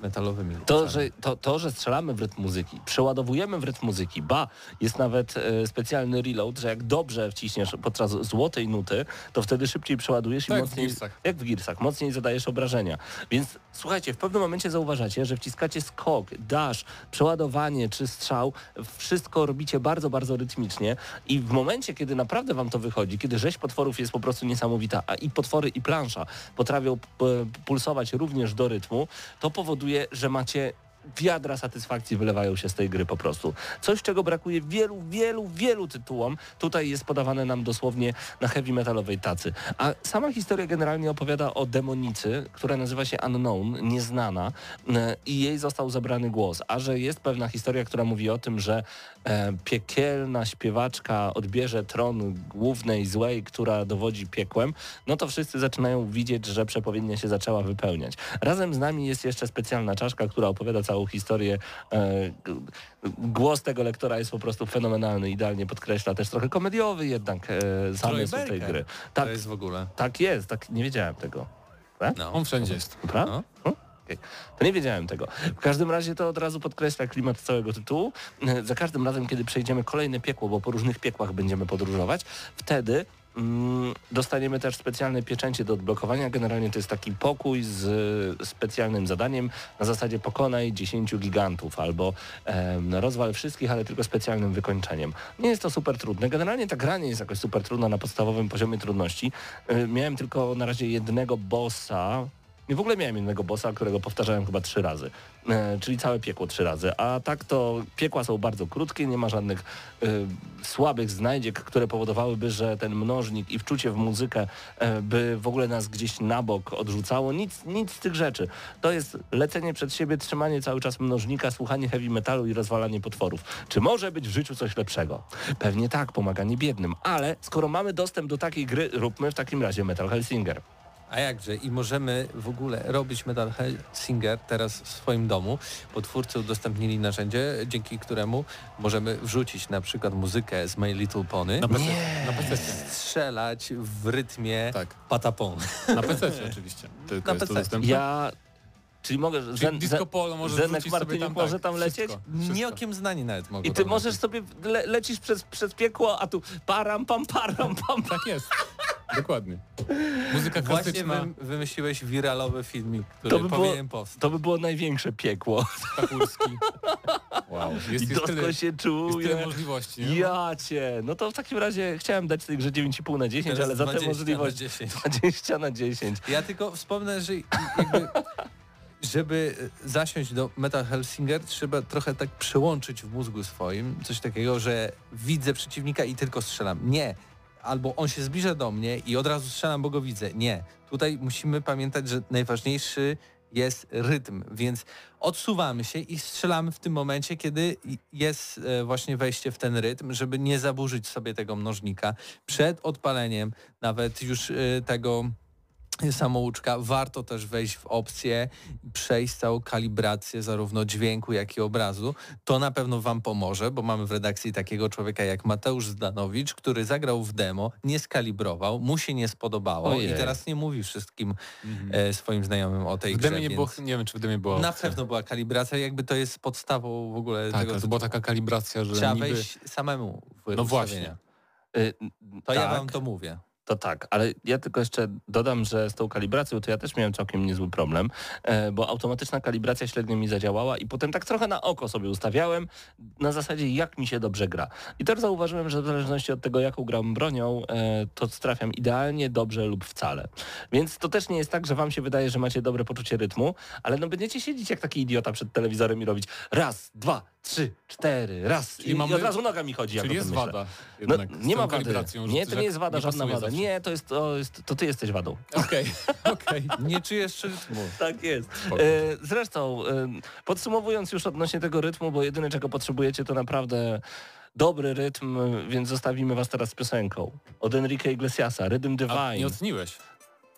metalowymi. To że, to, to, że strzelamy w rytm muzyki, przeładowujemy w rytm muzyki, ba, jest nawet e, specjalny reload, że jak dobrze wciśniesz podczas złotej nuty, to wtedy szybciej przeładujesz tak, i mocniej, w jak w girsach, mocniej zadajesz obrażenia. Więc słuchajcie, w pewnym momencie zauważacie, że wciskacie skok, dash, przeładowanie czy strzał, wszystko robicie bardzo, bardzo rytmicznie i w momencie, kiedy naprawdę wam to wychodzi, kiedy rzeź potworów jest po prostu niesamowita, a i potwory i plansza potrafią pulsować również do rytmu, to powoduje, że macie wiadra satysfakcji wylewają się z tej gry po prostu. Coś, czego brakuje wielu, wielu, wielu tytułom, tutaj jest podawane nam dosłownie na heavy metalowej tacy. A sama historia generalnie opowiada o demonicy, która nazywa się Unknown, nieznana e, i jej został zabrany głos. A że jest pewna historia, która mówi o tym, że e, piekielna śpiewaczka odbierze tron głównej złej, która dowodzi piekłem, no to wszyscy zaczynają widzieć, że przepowiednia się zaczęła wypełniać. Razem z nami jest jeszcze specjalna czaszka, która opowiada całą historię. E, głos tego lektora jest po prostu fenomenalny, idealnie podkreśla też trochę komediowy jednak e, zamysł tej gry. Tak, to jest w ogóle. Tak jest, tak nie wiedziałem tego. Tak? No. On wszędzie jest. No. Okay. To nie wiedziałem tego. W każdym razie to od razu podkreśla klimat całego tytułu. Za każdym razem, kiedy przejdziemy kolejne piekło, bo po różnych piekłach będziemy podróżować, wtedy dostaniemy też specjalne pieczęcie do odblokowania. Generalnie to jest taki pokój z specjalnym zadaniem na zasadzie pokonaj 10 gigantów albo e, rozwal wszystkich, ale tylko specjalnym wykończeniem. Nie jest to super trudne. Generalnie ta gra nie jest jakoś super trudna na podstawowym poziomie trudności. E, miałem tylko na razie jednego bossa, i w ogóle miałem innego bossa, którego powtarzałem chyba trzy razy, e, czyli całe piekło trzy razy. A tak to piekła są bardzo krótkie, nie ma żadnych e, słabych znajdziek, które powodowałyby, że ten mnożnik i wczucie w muzykę e, by w ogóle nas gdzieś na bok odrzucało. Nic, nic z tych rzeczy. To jest lecenie przed siebie, trzymanie cały czas mnożnika, słuchanie heavy metalu i rozwalanie potworów. Czy może być w życiu coś lepszego? Pewnie tak, pomaganie biednym. Ale skoro mamy dostęp do takiej gry, róbmy w takim razie Metal Hellsinger. A jakże? I możemy w ogóle robić Metal Singer teraz w swoim domu, bo twórcy udostępnili narzędzie, dzięki któremu możemy wrzucić na przykład muzykę z My Little Pony. Na PC. Na PC. Strzelać w rytmie tak. patapon. Na PC oczywiście. Tylko na PC. Ja Czyli mogę... Zen, disco polo może Zenek Martyniuk tam, może tak, tam lecieć? Wszystko, wszystko. Nie okiem znani nawet mogą I ty możesz lecieć. sobie, le, lecisz przez, przez piekło, a tu param, pam, param, pam. Tak jest. Dokładnie. Muzyka klasyczna. Właśnie wy, wymyśliłeś wiralowy filmik, który to by powinien było, powstać. To by było największe piekło. Stachurski. Wow. (laughs) Jest, I dosko się czuje. Jest możliwości. Nie? Ja cię. No to w takim razie chciałem dać tej grze 9,5 na 10, Teraz ale za te możliwości 20 (laughs) na 10. Ja tylko wspomnę, że jakby żeby zasiąść do Metal Hellsinger, trzeba trochę tak przełączyć w mózgu swoim coś takiego, że widzę przeciwnika i tylko strzelam. Nie. Albo on się zbliża do mnie i od razu strzelam, bo go widzę. Nie. Tutaj musimy pamiętać, że najważniejszy jest rytm, więc odsuwamy się i strzelamy w tym momencie, kiedy jest e, właśnie wejście w ten rytm, żeby nie zaburzyć sobie tego mnożnika. Przed odpaleniem nawet już e, tego samouczka, warto też wejść w opcję przejść całą kalibrację zarówno dźwięku, jak i obrazu. To na pewno Wam pomoże, bo mamy w redakcji takiego człowieka jak Mateusz Zdanowicz, który zagrał w demo, nie skalibrował, mu się nie spodobało Ojej. i teraz nie mówi wszystkim mhm. e, swoim znajomym o tej w grze. Nie, było, nie wiem, czy w demie była Na pewno była kalibracja, jakby to jest podstawą w ogóle tak, tego. to była taka kalibracja, że Trzeba niby... wejść samemu w No właśnie. To tak. ja Wam to mówię. To tak, ale ja tylko jeszcze dodam, że z tą kalibracją to ja też miałem całkiem niezły problem, e, bo automatyczna kalibracja średnio mi zadziałała i potem tak trochę na oko sobie ustawiałem na zasadzie jak mi się dobrze gra. I też zauważyłem, że w zależności od tego jaką gram bronią, e, to trafiam idealnie, dobrze lub wcale. Więc to też nie jest tak, że wam się wydaje, że macie dobre poczucie rytmu, ale no będziecie siedzieć jak taki idiota przed telewizorem i robić raz, dwa, trzy, cztery, raz i, mamy... i od razu noga mi chodzi. Czyli jest wada. No, nie ma wady. Nie, to nie jest wada, żadna wada. Nie, to, jest, to, jest, to ty jesteś wadą. Okej, okay. (laughs) okej. Okay. Nie czujesz rytmu. Tak jest. E, zresztą, e, podsumowując już odnośnie tego rytmu, bo jedyne czego potrzebujecie to naprawdę dobry rytm, więc zostawimy was teraz z piosenką. Od Enrique Iglesiasa, Rhythm Divine. A nie oceniłeś?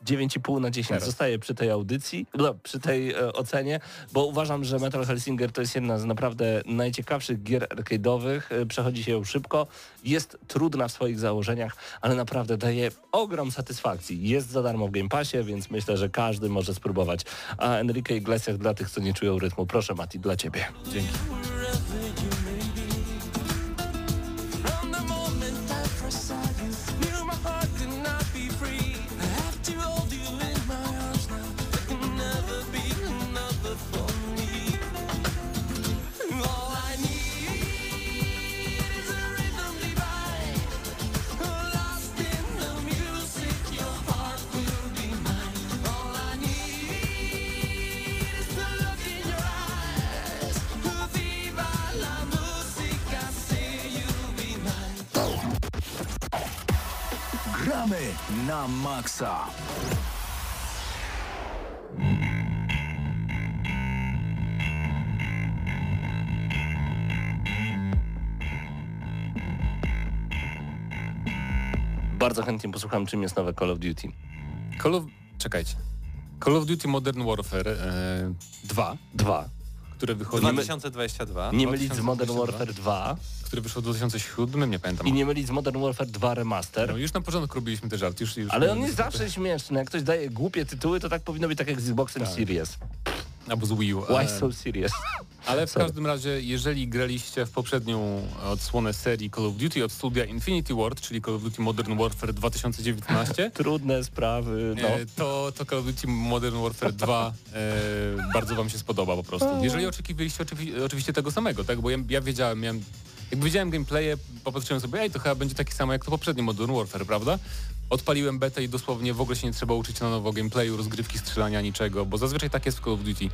9,5 na 10 Teraz. zostaje przy tej audycji, no, przy tej e, ocenie, bo uważam, że Metal Hellsinger to jest jedna z naprawdę najciekawszych gier arcade'owych. E, przechodzi się ją szybko, jest trudna w swoich założeniach, ale naprawdę daje ogrom satysfakcji. Jest za darmo w Game Passie, więc myślę, że każdy może spróbować. A Enrique Iglesias dla tych, co nie czują rytmu, proszę Mati, dla Ciebie. Dzięki. Na maksa. Bardzo chętnie posłucham, czym jest nowe Call of Duty. Call of... Czekajcie. Call of Duty Modern Warfare e, 2. 2. Które wychodzi... 2022. Nie mylić z Modern Warfare 2 który wyszedł w 2007, nie pamiętam. I nie mylić z Modern Warfare 2 Remaster. No już na początku robiliśmy te żart. Już, już Ale on jest zawsze śmieszny. Jak ktoś daje głupie tytuły, to tak powinno być tak jak z Xboxem tak. Series. Albo z Wii U. Why so serious? (laughs) Ale w Sorry. każdym razie, jeżeli graliście w poprzednią odsłonę serii Call of Duty od studia Infinity Ward, czyli Call of Duty Modern Warfare 2019, (laughs) trudne sprawy, no. to, to Call of Duty Modern Warfare 2 e, bardzo wam się spodoba po prostu. Jeżeli oczekiwaliście oczywi oczywiście tego samego, tak, bo ja, ja wiedziałem, miałem jak widziałem gameplaye, popatrzyłem sobie, ej, to chyba będzie taki samo jak to poprzedni Modern Warfare, prawda? Odpaliłem betę i dosłownie w ogóle się nie trzeba uczyć na nowo gameplayu, rozgrywki, strzelania, niczego, bo zazwyczaj tak jest w Call of Duty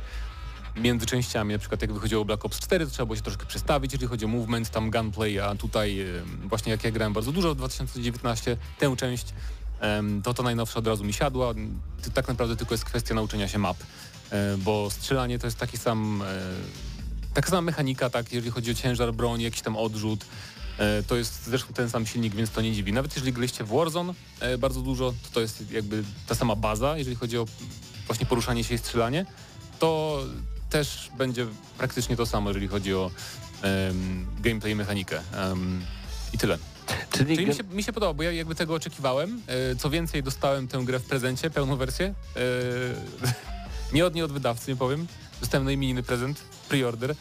między częściami, na przykład jak wychodziło Black Ops 4, to trzeba było się troszkę przestawić, jeżeli chodzi o movement, tam gunplay, a tutaj właśnie jak ja grałem bardzo dużo w 2019, tę część, to to najnowsze od razu mi siadła. Tak naprawdę tylko jest kwestia nauczenia się map, e, bo strzelanie to jest taki sam, e, taka sama mechanika, tak, jeżeli chodzi o ciężar broni, jakiś tam odrzut, to jest zresztą ten sam silnik, więc to nie dziwi. Nawet jeżeli graliście w Warzone bardzo dużo, to to jest jakby ta sama baza, jeżeli chodzi o właśnie poruszanie się i strzelanie, to też będzie praktycznie to samo, jeżeli chodzi o um, gameplay i mechanikę. Um, I tyle. Czyli, Czyli mi, się, mi, się, podoba, bo ja jakby tego oczekiwałem. E, co więcej, dostałem tę grę w prezencie, pełną wersję. E, (laughs) nie od nie od wydawcy, nie powiem. Dostałem najmijny prezent, pre-order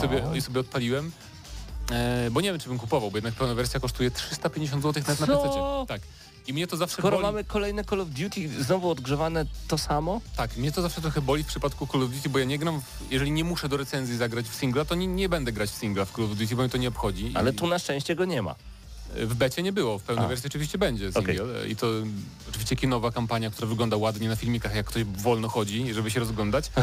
sobie, i sobie odpaliłem. E, bo nie wiem, czy bym kupował, bo jednak pełna wersja kosztuje 350 zł nawet na PC. Tak. I mnie to zawsze Skoro boli. mamy kolejne Call of Duty znowu odgrzewane to samo? Tak, mnie to zawsze trochę boli w przypadku Call of Duty, bo ja nie gram, w, jeżeli nie muszę do recenzji zagrać w singla, to nie, nie będę grać w singla w Call of Duty, bo mnie to nie obchodzi. Ale I... tu na szczęście go nie ma. W becie nie było, w pełnej A. wersji oczywiście będzie single okay. i to oczywiście kinowa kampania, która wygląda ładnie na filmikach, jak ktoś wolno chodzi, żeby się rozglądać. (laughs)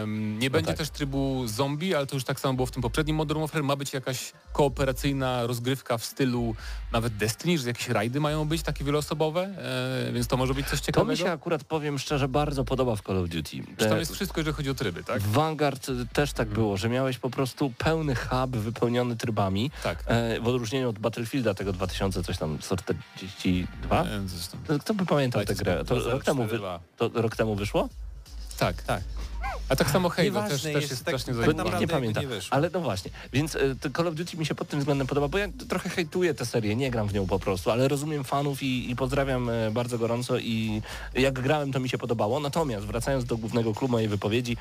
Um, nie no będzie tak. też trybu zombie, ale to już tak samo było w tym poprzednim Modern Warfare. Ma być jakaś kooperacyjna rozgrywka w stylu nawet Destiny, że jakieś rajdy mają być takie wieloosobowe, e, więc to może być coś ciekawego. To mi się akurat, powiem szczerze, bardzo podoba w Call of Duty. Że tam jest wszystko, jeżeli chodzi o tryby, tak? W Vanguard też tak było, że miałeś po prostu pełny hub wypełniony trybami, tak. e, w odróżnieniu od Battlefielda tego 2000 coś tam 142? Kto by pamiętał tę grę? To rok, temu wy, to rok temu wyszło? Tak. Tak. A tak samo Halo też, też jest, jest tak, strasznie tak Nie, nie pamiętam, nie ale no właśnie. Więc y, Call of Duty mi się pod tym względem podoba, bo ja trochę hejtuję tę serię, nie gram w nią po prostu, ale rozumiem fanów i, i pozdrawiam y, bardzo gorąco i jak grałem to mi się podobało. Natomiast wracając do głównego klubu mojej wypowiedzi,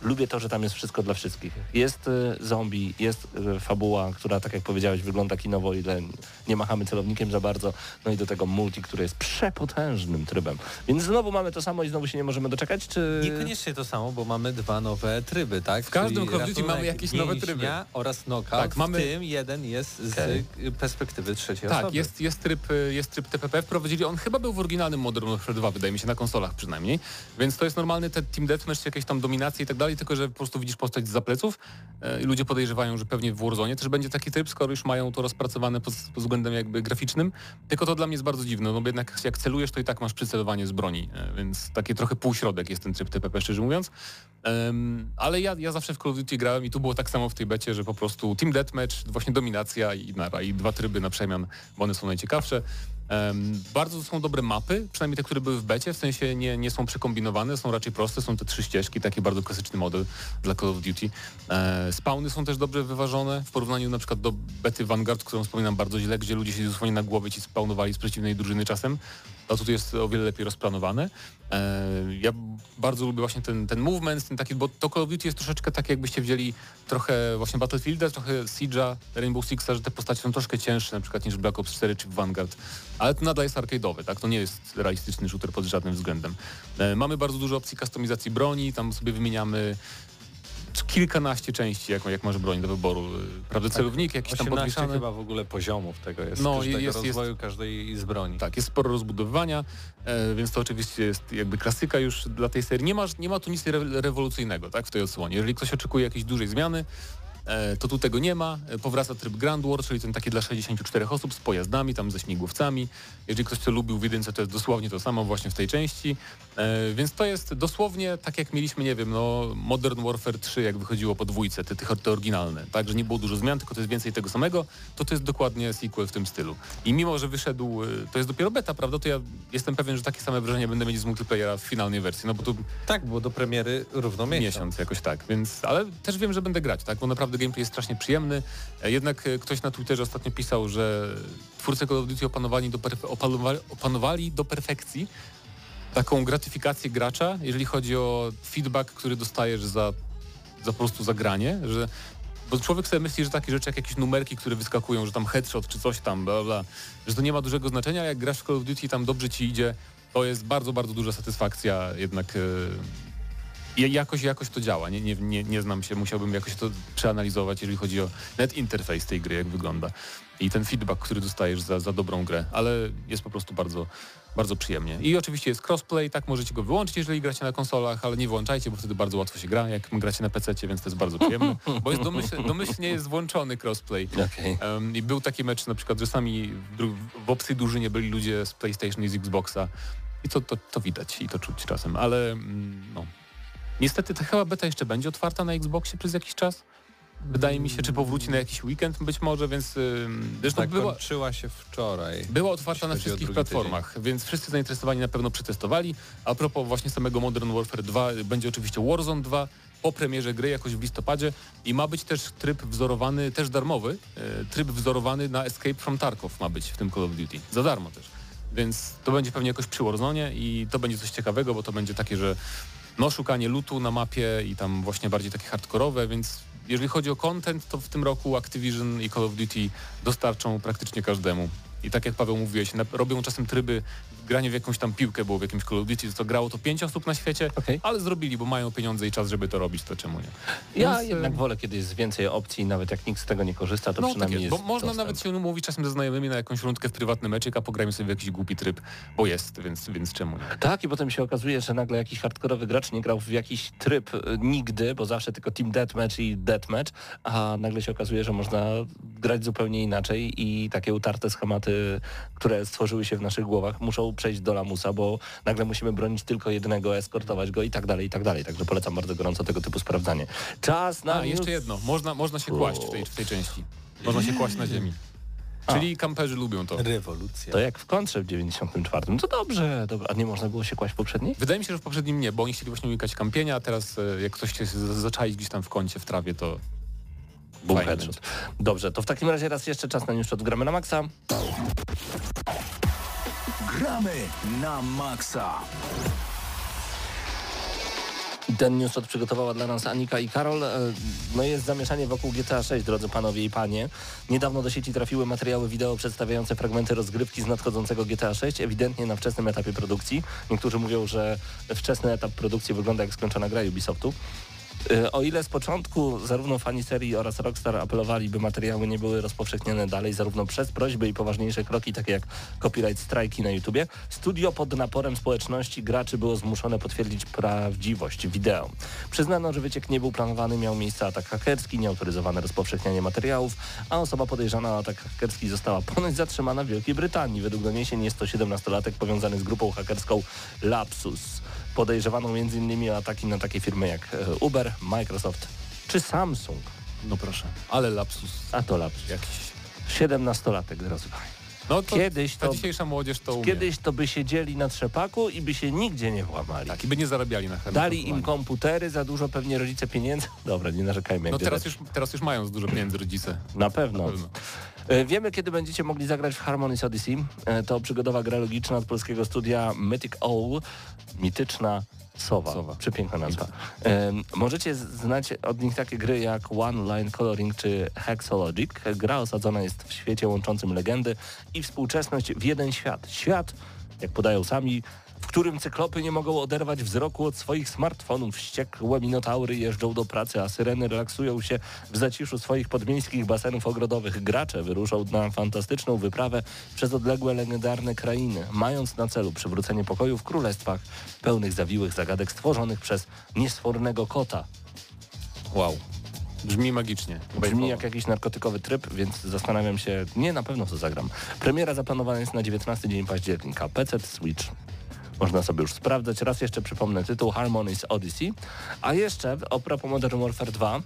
lubię to, że tam jest wszystko dla wszystkich. Jest y, zombie, jest y, fabuła, która tak jak powiedziałeś wygląda kinowo, ile nie machamy celownikiem za bardzo, no i do tego multi, który jest przepotężnym trybem. Więc znowu mamy to samo i znowu się nie możemy doczekać, czy... Niekoniecznie to samo, bo mamy dwa nowe tryby, tak? W każdym Call mamy jakieś nowe tryby. oraz knockout, tak, mamy... w tym jeden jest z okay. perspektywy trzeciej tak, osoby. Tak, jest, jest, tryb, y, jest tryb TPP, wprowadzili, on chyba był w oryginalnym Modern Warfare 2, wydaje mi się, na konsolach przynajmniej, więc to jest normalny te Team Deathmatch, jakieś tam dominacje i tak dalej, dalej, tylko że po prostu widzisz postać za pleców e, i ludzie podejrzewają, że pewnie w Warzone też będzie taki tryb, skoro już mają to rozpracowane pod, pod względem jakby graficznym. Tylko to dla mnie jest bardzo dziwne, no bo jednak jak celujesz, to i tak masz przycelowanie z broni, e, więc taki trochę półśrodek jest ten tryb TPP, szczerze mówiąc. Um, ale ja, ja zawsze w Call of Duty grałem i tu było tak samo w tej becie, że po prostu Team Deathmatch, właśnie dominacja i, nara, i dwa tryby na przemian, bo one są najciekawsze. Um, bardzo są dobre mapy, przynajmniej te, które były w becie, w sensie nie, nie są przekombinowane, są raczej proste, są te trzy ścieżki, taki bardzo klasyczny model dla Call of Duty. E, spawny są też dobrze wyważone w porównaniu na przykład do bety Vanguard, którą wspominam bardzo źle, gdzie ludzie się dosłownie na głowie ci spawnowali z przeciwnej drużyny czasem a tutaj jest o wiele lepiej rozplanowane. E, ja bardzo lubię właśnie ten, ten movement, ten taki, bo to Call of Duty jest troszeczkę tak, jakbyście wzięli trochę właśnie Battlefielda, trochę Siege'a, Rainbow Sixa, że te postacie są troszkę cięższe na przykład niż Black Ops 4 czy Vanguard, ale to nadal jest arcade'owy, tak? To nie jest realistyczny shooter pod żadnym względem. E, mamy bardzo dużo opcji kustomizacji broni, tam sobie wymieniamy kilkanaście części, jak, jak może broń do wyboru. Prawda, tak, celownik jakiś tam podwieszany. chyba w ogóle poziomów tego jest, no, każdego jest, rozwoju jest, każdej z broni. Tak, jest sporo rozbudowywania, e, więc to oczywiście jest jakby klasyka już dla tej serii. Nie ma, nie ma tu nic re rewolucyjnego tak, w tej odsłonie. Jeżeli ktoś oczekuje jakiejś dużej zmiany, E, to tu tego nie ma. E, powraca tryb Grand War, czyli ten taki dla 64 osób z pojazdami, tam ze śmigłowcami. Jeżeli ktoś to lubił w jedynce, to jest dosłownie to samo właśnie w tej części. E, więc to jest dosłownie tak jak mieliśmy, nie wiem, no Modern Warfare 3, jak wychodziło po dwójce, te, te, te oryginalne. Tak, że nie było dużo zmian, tylko to jest więcej tego samego, to to jest dokładnie sequel w tym stylu. I mimo, że wyszedł, to jest dopiero beta, prawda, to ja jestem pewien, że takie same wrażenie będę mieć z multiplayera w finalnej wersji, no bo tu... Tak, było do premiery równo miesiąc. Miesiąc jakoś tak, więc, ale też wiem, że będę grać, tak, bo naprawdę gameplay jest strasznie przyjemny. E, jednak e, ktoś na Twitterze ostatnio pisał, że twórcy Call of Duty opanowali do, opanowali, opanowali do perfekcji taką gratyfikację gracza, jeżeli chodzi o feedback, który dostajesz za, za po prostu zagranie, że bo człowiek sobie myśli, że takie rzeczy jak jakieś numerki, które wyskakują, że tam headshot czy coś tam, bla, bla, że to nie ma dużego znaczenia, jak grasz w Call of Duty tam dobrze ci idzie, to jest bardzo, bardzo duża satysfakcja jednak yy, jakoś, jakoś to działa. Nie, nie, nie, nie znam się, musiałbym jakoś to przeanalizować, jeżeli chodzi o net interfejs tej gry, jak wygląda i ten feedback, który dostajesz za, za dobrą grę, ale jest po prostu bardzo, bardzo przyjemnie. I oczywiście jest crossplay, tak możecie go wyłączyć, jeżeli gracie na konsolach, ale nie włączajcie, bo wtedy bardzo łatwo się gra, jak gracie na PC, więc to jest bardzo przyjemne, bo jest domyśl, domyślnie jest włączony crossplay. Okay. Um, I był taki mecz na przykład, że sami w, w obcej drużynie byli ludzie z PlayStation i z Xboxa i to, to, to widać i to czuć czasem, ale mm, no. Niestety ta chyba beta jeszcze będzie otwarta na Xboxie przez jakiś czas. Wydaje mi się, czy powróci na jakiś weekend być może, więc zresztą tak, była, kończyła się wczoraj. Była otwarta na wszystkich platformach, tydzień. więc wszyscy zainteresowani na pewno przetestowali. A propos właśnie samego Modern Warfare 2, będzie oczywiście Warzone 2 po premierze gry jakoś w listopadzie i ma być też tryb wzorowany, też darmowy, e, tryb wzorowany na Escape from Tarkov ma być w tym Call of Duty. Za darmo też. Więc to będzie pewnie jakoś przy Warzone i to będzie coś ciekawego, bo to będzie takie, że no szukanie lutu na mapie i tam właśnie bardziej takie hardkorowe, więc jeżeli chodzi o content, to w tym roku Activision i Call of Duty dostarczą praktycznie każdemu. I tak jak Paweł mówiłeś, robią czasem tryby granie w jakąś tam piłkę było w jakimś Call of Duty, to grało to pięć osób na świecie, okay. ale zrobili, bo mają pieniądze i czas, żeby to robić, to czemu nie? Ja Więc, jednak wolę, kiedy jest więcej opcji, nawet jak nikt z tego nie korzysta, to no, przynajmniej tak jest, jest Bo można dostęp. nawet się umówić czasem ze znajomymi na jakąś rundkę w prywatny meczek, a pograjmy sobie w jakiś głupi tryb, bo jest, więc, więc czemu nie? Tak i potem się okazuje, że nagle jakiś hardkorowy gracz nie grał w jakiś tryb y, nigdy, bo zawsze tylko team deathmatch i deathmatch, a nagle się okazuje, że można grać zupełnie inaczej i takie utarte schematy, które stworzyły się w naszych głowach, muszą przejść do lamusa, bo nagle musimy bronić tylko jednego, eskortować go i tak dalej, i tak dalej. Także polecam bardzo gorąco tego typu sprawdzanie. Czas na... A, jeszcze jedno. Można, można się kłaść w tej, w tej części. Można się kłaść na ziemi. Czyli A. kamperzy lubią to. Rewolucja. To jak w kontrze w 94. No to dobrze, dobrze. A nie można było się kłaść w poprzedniej? Wydaje mi się, że w poprzednim nie, bo oni chcieli właśnie unikać kampienia, a teraz e, jak ktoś się zaczaić gdzieś tam w kącie, w trawie, to Boom. Dobrze, to w takim razie raz jeszcze czas na newsshot. Gramy na maksa. Gramy na maksa. Ten newsshot przygotowała dla nas Anika i Karol. E, no jest zamieszanie wokół GTA 6, drodzy panowie i panie. Niedawno do sieci trafiły materiały wideo przedstawiające fragmenty rozgrywki z nadchodzącego GTA 6, ewidentnie na wczesnym etapie produkcji. Niektórzy mówią, że wczesny etap produkcji wygląda jak skończona gra Ubisoftu. Y, o ile z początku zarówno fani serii oraz Rockstar apelowali, by materiały nie były rozpowszechniane dalej, zarówno przez prośby i poważniejsze kroki, takie jak copyright strajki na YouTubie, studio pod naporem społeczności graczy było zmuszone potwierdzić prawdziwość wideo. Przyznano, że wyciek nie był planowany, miał miejsce atak hakerski, nieautoryzowane rozpowszechnianie materiałów, a osoba podejrzana o atak hakerski została ponoć zatrzymana w Wielkiej Brytanii. Według doniesień jest to 17-latek powiązany z grupą hakerską Lapsus podejrzewano m.in. o ataki na takie firmy jak e, Uber, Microsoft czy Samsung. No proszę, ale lapsus. A to lapsus. Jakiś 17-latek, drodzy no to kiedyś to, ta dzisiejsza młodzież to umie. Kiedyś to by siedzieli na trzepaku i by się nigdzie nie włamali. Tak, i by nie zarabiali na Dali im komputery, za dużo pewnie rodzice pieniędzy. (laughs) Dobra, nie narzekajmy. No teraz już, teraz już mają dużo pieniędzy rodzice. Na pewno. Na pewno. E, wiemy, kiedy będziecie mogli zagrać w Harmony's Odyssey. E, to przygodowa gra logiczna od polskiego studia Mythic Owl. Mityczna Sowa. Sowa. Przepiękna nazwa. Możecie znać od nich takie gry jak One Line Coloring czy Hexologic. Gra osadzona jest w świecie łączącym legendy i współczesność w jeden świat. Świat, jak podają sami, w którym cyklopy nie mogą oderwać wzroku od swoich smartfonów. Wściekłe minotaury jeżdżą do pracy, a syreny relaksują się w zaciszu swoich podmiejskich basenów ogrodowych. Gracze wyruszą na fantastyczną wyprawę przez odległe, legendarne krainy, mając na celu przywrócenie pokoju w królestwach pełnych zawiłych zagadek stworzonych przez niesfornego kota. Wow. Brzmi magicznie. Brzmi jak jakiś narkotykowy tryb, więc zastanawiam się, nie na pewno co zagram. Premiera zaplanowana jest na 19 dzień października. PC, Switch. Można sobie już sprawdzać. Raz jeszcze przypomnę tytuł Harmony's Odyssey. A jeszcze, a propos Modern Warfare 2,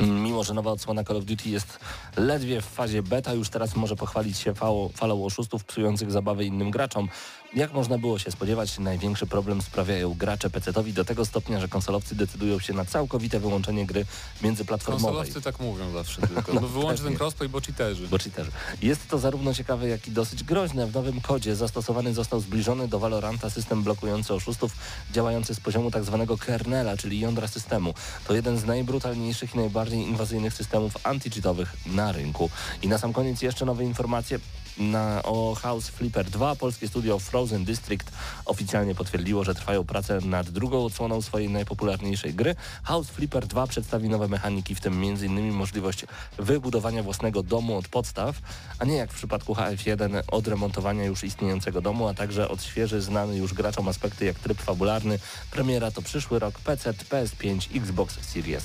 Mimo, że nowa odsłona Call of Duty jest ledwie w fazie beta, już teraz może pochwalić się falą oszustów psujących zabawę innym graczom. Jak można było się spodziewać, największy problem sprawiają gracze PC-towi do tego stopnia, że konsolowcy decydują się na całkowite wyłączenie gry międzyplatformowej. Konsolowcy tak mówią zawsze tylko. (laughs) No, no wyłączy ten crossplay, bo cheaterzy. Bo cheaterzy. Jest to zarówno ciekawe, jak i dosyć groźne. W nowym kodzie zastosowany został zbliżony do Valoranta system blokujący oszustów, działający z poziomu tzw. Tak kernela, czyli jądra systemu. To jeden z najbrutalniejszych i najbardziej inwazyjnych systemów anti-cheatowych na rynku. I na sam koniec jeszcze nowe informacje na, o House Flipper 2 polskie studio Frozen District oficjalnie potwierdziło, że trwają prace nad drugą odsłoną swojej najpopularniejszej gry. House Flipper 2 przedstawi nowe mechaniki, w tym m.in. możliwość wybudowania własnego domu od podstaw, a nie jak w przypadku HF1 odremontowania już istniejącego domu, a także odświeży znany już graczom aspekty jak tryb fabularny. Premiera to przyszły rok PC, PS5, Xbox Series.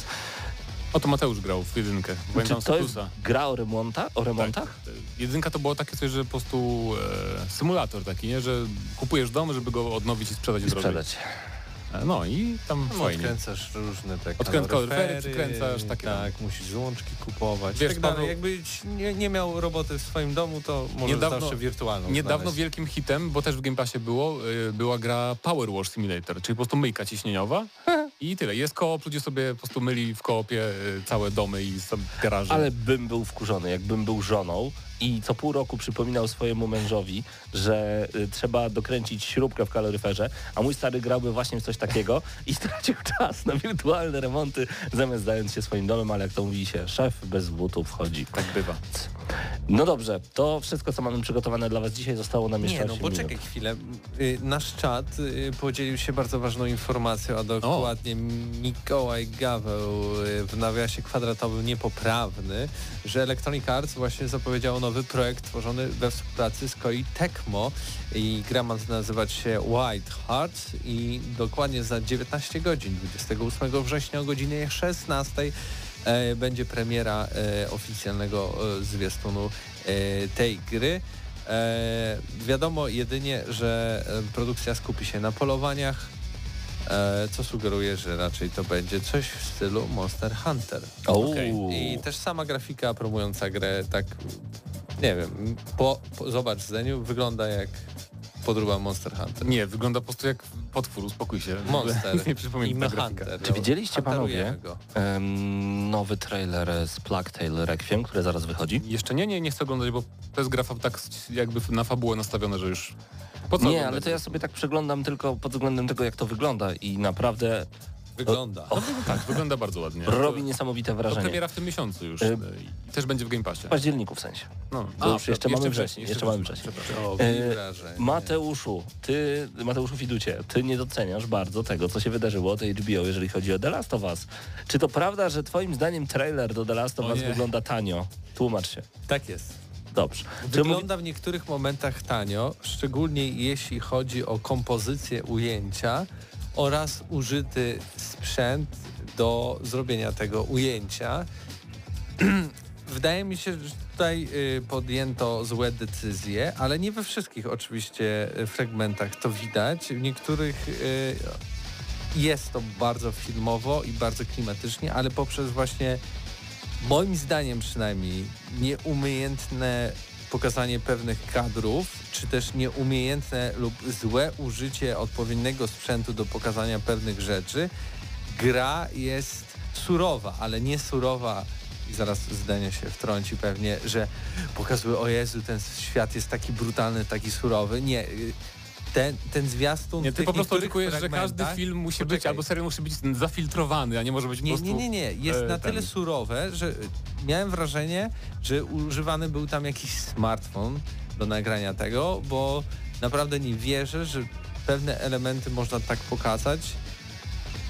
Oto Mateusz grał w jedynkę. Czy to jest gra o, remonta, o remontach? Tak. Jedynka to było takie coś, że po prostu e, symulator taki, nie? że kupujesz dom, żeby go odnowić i sprzedać I sprzedać. E, no i tam no, fajnie. Odkręcasz różne takie Odkręt kaloryfery, przykręcasz takie. Tak, musisz złączki kupować. Wiesz, tak Paweł, jakbyś nie, nie, miał roboty w swoim domu, to może niedawno, zawsze wirtualną Niedawno znaleźć. wielkim hitem, bo też w Game Passie było, y, była gra Power Wash Simulator, czyli po prostu myjka ciśnieniowa (laughs) i tyle. Jest koop, ludzie sobie po prostu myli w koopie y, całe domy i garaże. Ale bym był wkurzony, jakbym był żoną i co pół roku przypominał swojemu mężowi, że y, trzeba dokręcić śrubkę w kaloryferze, a mój stary grałby właśnie w coś takiego i stracił (laughs) czas na wirtualne remonty, zamiast zająć się swoim domem, ale jak to mówi się, szef bez butów wchodzi. Tak bywa. No dobrze, to wszystko, co mamy przygotowane dla Was dzisiaj zostało nam jeszcze Nie, no poczekaj minut. chwilę. Y, nasz czat podzielił się bardzo ważną informacją, a dokładnie. Mikołaj Gaweł w nawiasie kwadratowym niepoprawny, że Electronic Arts właśnie zapowiedziało nowy projekt tworzony we współpracy z Koi Tecmo i gra ma nazywać się White Hearts i dokładnie za 19 godzin, 28 września o godzinie 16 e, będzie premiera e, oficjalnego e, zwiastunu e, tej gry. E, wiadomo jedynie, że e, produkcja skupi się na polowaniach, co sugeruje, że raczej to będzie coś w stylu Monster Hunter. Okay. I też sama grafika promująca grę tak, nie wiem, po, po zobacz Zeniu, wygląda jak podróba Monster Hunter. Nie, wygląda po prostu jak potwór, uspokój się. (laughs) Monster nie przypomina Hunter. Czy widzieliście panowie um, nowy trailer z Plague Tale Requiem, który zaraz wychodzi? Jeszcze nie, nie, nie chcę oglądać, bo to jest gra tak jakby na fabułę nastawione, że już nie, ale to ja sobie tak przeglądam tylko pod względem tego, jak to wygląda i naprawdę Wygląda. O, tak, wygląda bardzo ładnie. (laughs) Robi to, niesamowite wrażenie. To premiera w tym miesiącu już y i też będzie w Game Passie. W październiku w sensie. No, A, już jeszcze, mamy wrzesień. Jeszcze, jeszcze mamy wrzesień. E, Mateuszu, ty, Mateuszu Fiducie, ty nie doceniasz bardzo tego, co się wydarzyło od HBO, jeżeli chodzi o The Last of Us. Czy to prawda, że twoim zdaniem trailer do The Last of Us wygląda tanio? Tłumacz się. Tak jest. Dobrze. Wygląda w niektórych momentach tanio, szczególnie jeśli chodzi o kompozycję ujęcia oraz użyty sprzęt do zrobienia tego ujęcia. (clears throat) Wydaje mi się, że tutaj y, podjęto złe decyzje, ale nie we wszystkich oczywiście fragmentach to widać. W niektórych y, jest to bardzo filmowo i bardzo klimatycznie, ale poprzez właśnie moim zdaniem przynajmniej nieumiejętne pokazanie pewnych kadrów, czy też nieumiejętne lub złe użycie odpowiedniego sprzętu do pokazania pewnych rzeczy, gra jest surowa, ale nie surowa i zaraz zdanie się wtrąci pewnie, że pokazuje, o Jezu, ten świat jest taki brutalny, taki surowy. Nie, ten, ten zwiastun... Nie, ty po prostu oczekujesz, że każdy film musi Poczekaj. być, albo serial musi być zafiltrowany, a nie może być nie, po prostu... Nie, nie, nie. Jest e, na tyle ten. surowe, że miałem wrażenie, że używany był tam jakiś smartfon do nagrania tego, bo naprawdę nie wierzę, że pewne elementy można tak pokazać,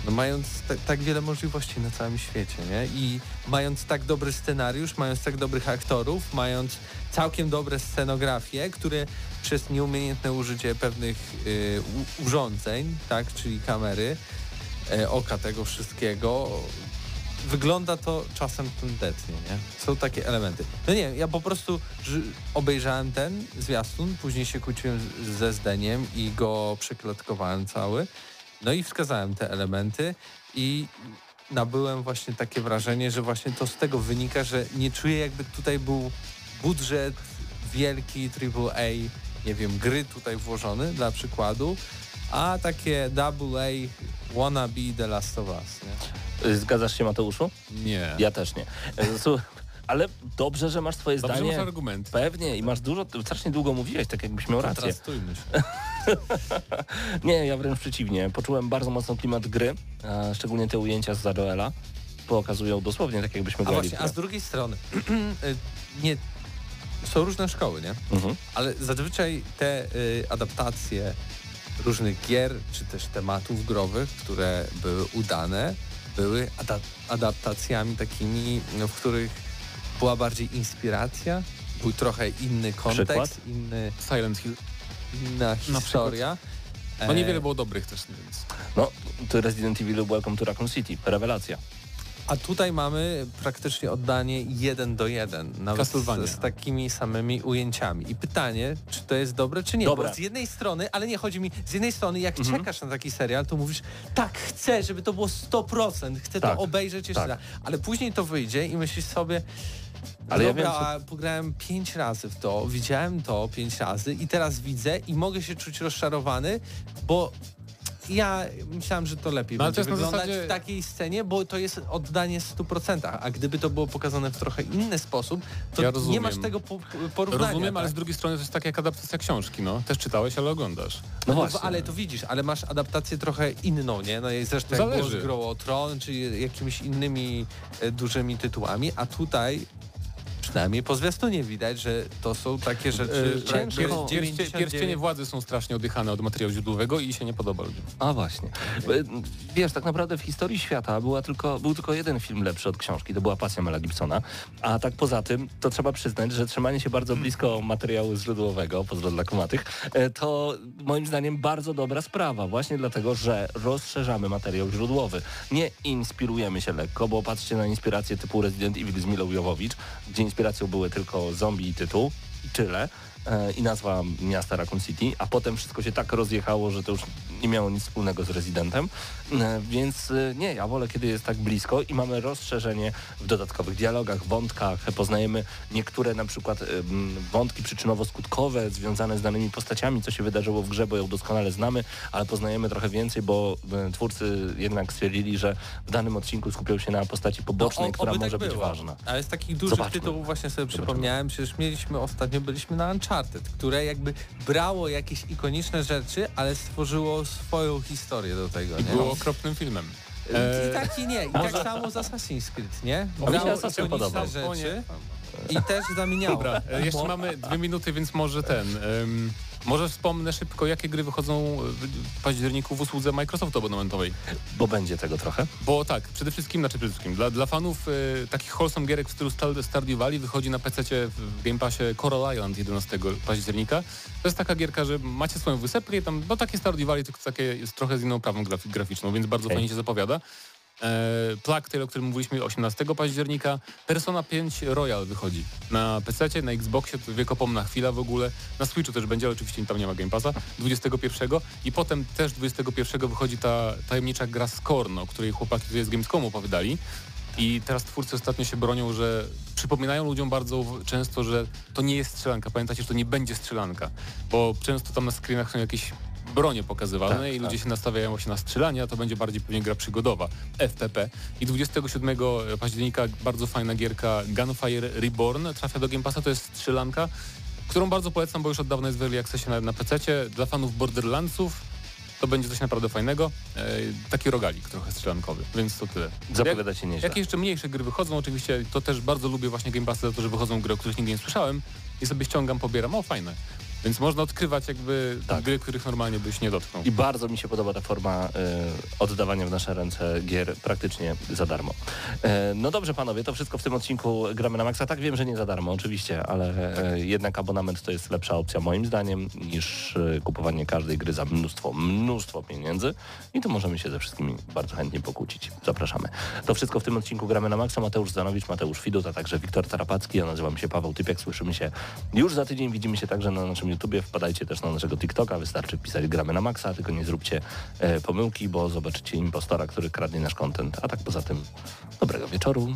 no mając tak wiele możliwości na całym świecie, nie? I mając tak dobry scenariusz, mając tak dobrych aktorów, mając całkiem dobre scenografie, które przez nieumiejętne użycie pewnych y, urządzeń, tak, czyli kamery, y, oka tego wszystkiego, wygląda to czasem tandetnie, nie? Są takie elementy. No nie, ja po prostu obejrzałem ten zwiastun, później się kłóciłem ze Zdeniem i go przeklatkowałem cały. No i wskazałem te elementy i nabyłem właśnie takie wrażenie, że właśnie to z tego wynika, że nie czuję jakby tutaj był budżet wielki AAA, nie wiem, gry tutaj włożony dla przykładu, a takie AA wannabe The Last of Us. Nie? Zgadzasz się Mateuszu? Nie. Ja też nie. (laughs) Ale dobrze, że masz swoje dobrze zdanie. masz argument. Pewnie i masz dużo, strasznie długo mówiłeś, tak jakbyś miał rację. się. (laughs) nie, ja wręcz przeciwnie. Poczułem bardzo mocno klimat gry, szczególnie te ujęcia z Zadoela pokazują dosłownie tak, jakbyśmy a grali. Właśnie, a z drugiej strony, (clears throat) y, nie, są różne szkoły, nie? Mhm. Ale zazwyczaj te y, adaptacje różnych gier, czy też tematów growych, które były udane, były adaptacjami takimi, no, w których była bardziej inspiracja, był trochę inny kontekst, Przykład? inny... Silent Hill. Inna historia. No niewiele było dobrych też, więc... No, to Resident Evil Welcome to Raccoon City, rewelacja. A tutaj mamy praktycznie oddanie jeden do jeden, nawet z, z, takimi samymi ujęciami. I pytanie, czy to jest dobre, czy nie? Dobre. Bo z jednej strony, ale nie chodzi mi, z jednej strony jak mhm. czekasz na taki serial, to mówisz, tak, chcę, żeby to było 100%, chcę tak. to obejrzeć jeszcze tak. raz. Ale później to wyjdzie i myślisz sobie, ale Dobra, ja wiem, pograłem pięć razy w to, widziałem to pięć razy i teraz widzę i mogę się czuć rozczarowany, bo ja myślałem, że to lepiej no, będzie to wyglądać zasadzie... w takiej scenie, bo to jest oddanie w 100%, a gdyby to było pokazane w trochę inny sposób, to ja nie masz tego po porównania. Rozumiem, tak? ale z drugiej strony to jest tak jak adaptacja książki, no. Też czytałeś, ale oglądasz. No, no właśnie. Ale to widzisz, ale masz adaptację trochę inną, nie? No i zresztą Zależy. jak było Tron, czy jakimiś innymi e, dużymi tytułami, a tutaj Przynajmniej po zwiastunie widać, że to są takie rzeczy e, ciężkie. Pierście, pierścienie władzy są strasznie oddychane od materiału źródłowego i się nie podoba ludziom. A właśnie. Wiesz, tak naprawdę w historii świata była tylko, był tylko jeden film lepszy od książki, to była Pasja Mela Gibsona, a tak poza tym to trzeba przyznać, że trzymanie się bardzo blisko materiału źródłowego, pozdro dla kumatych, e, to moim zdaniem bardzo dobra sprawa, właśnie dlatego, że rozszerzamy materiał źródłowy. Nie inspirujemy się lekko, bo patrzcie na inspiracje typu Resident Evil z Milą Jowowicz, gdzie inspiracją były tylko zombie i tytuł i tyle. E, i nazwa miasta Raccoon City, a potem wszystko się tak rozjechało, że to już nie miało nic wspólnego z rezydentem, e, więc e, nie, ja wolę, kiedy jest tak blisko i mamy rozszerzenie w dodatkowych dialogach, wątkach, poznajemy niektóre na przykład wątki przyczynowo-skutkowe związane z danymi postaciami, co się wydarzyło w grze, bo ją doskonale znamy, ale poznajemy trochę więcej, bo twórcy jednak stwierdzili, że w danym odcinku skupią się na postaci pobocznej, no, która może tak być było. ważna. Ale z takich dużych Zobaczmy. tytułów właśnie sobie Zobaczmy. przypomniałem, przecież mieliśmy ostatnio, byliśmy na Uncharted, Uncharted, które jakby brało jakieś ikoniczne rzeczy, ale stworzyło swoją historię do tego. I nie? było okropnym filmem. I, I taki nie. I tak samo z Assassin's Creed, nie? Brało ikoniczne rzeczy i też zamieniało. Dobra, jeszcze mamy dwie minuty, więc może ten... Um, może wspomnę szybko, jakie gry wychodzą w październiku w usłudze Microsoftu abonamentowej. Bo będzie tego trochę. Bo tak, przede wszystkim, znaczy przede wszystkim, dla, dla fanów y, takich wholesome gierek w stylu Stardew Valley wychodzi na PC w Game Passie Coral Island 11 października. To jest taka gierka, że macie swoją wysepkę i tam, no takie Stardew Valley, tylko takie jest trochę z inną prawą graficzną, więc bardzo okay. fajnie się zapowiada. E, Plague o którym mówiliśmy 18 października. Persona 5 Royal wychodzi na PC, na Xboxie, to wiekopomna chwila w ogóle. Na Switchu też będzie, ale oczywiście tam nie ma Game Passa. 21 i potem też 21 wychodzi ta tajemnicza gra Scorn, o której chłopaki tutaj z Gamescomu opowiadali. I teraz twórcy ostatnio się bronią, że przypominają ludziom bardzo często, że to nie jest strzelanka. Pamiętacie, że to nie będzie strzelanka, bo często tam na screenach są jakieś bronie pokazywane tak, i ludzie tak. się nastawiają się na strzelanie, a to będzie bardziej pewnie gra przygodowa, FPP. I 27 października bardzo fajna gierka Gunfire Reborn trafia do Game Passa, to jest strzelanka, którą bardzo polecam, bo już od dawna jest w Early Accessie na, na PC. Dla fanów Borderlandsów to będzie coś naprawdę fajnego. E, taki rogalik trochę strzelankowy, więc to tyle. Zapowiada się nieźle. Jakie jeszcze mniejsze gry wychodzą, oczywiście to też bardzo lubię właśnie Game Passy za to, że wychodzą gry, o których nigdy nie słyszałem i sobie ściągam, pobieram, o fajne. Więc można odkrywać jakby tak. gry, których normalnie byś nie dotknął. I bardzo mi się podoba ta forma y, oddawania w nasze ręce gier praktycznie za darmo. Y, no dobrze panowie, to wszystko w tym odcinku gramy na maksa. Tak wiem, że nie za darmo oczywiście, ale y, jednak abonament to jest lepsza opcja moim zdaniem niż kupowanie każdej gry za mnóstwo, mnóstwo pieniędzy. I tu możemy się ze wszystkimi bardzo chętnie pokłócić. Zapraszamy. To wszystko w tym odcinku gramy na maksa. Mateusz Zanowicz, Mateusz Widut, a także Wiktor Tarapacki. Ja nazywam się Paweł Typiak. Słyszymy się już za tydzień. Widzimy się także na naszym YouTubie, wpadajcie też na naszego TikToka, wystarczy pisać gramy na maksa, tylko nie zróbcie e, pomyłki, bo zobaczycie impostora, który kradnie nasz content. A tak poza tym, dobrego wieczoru.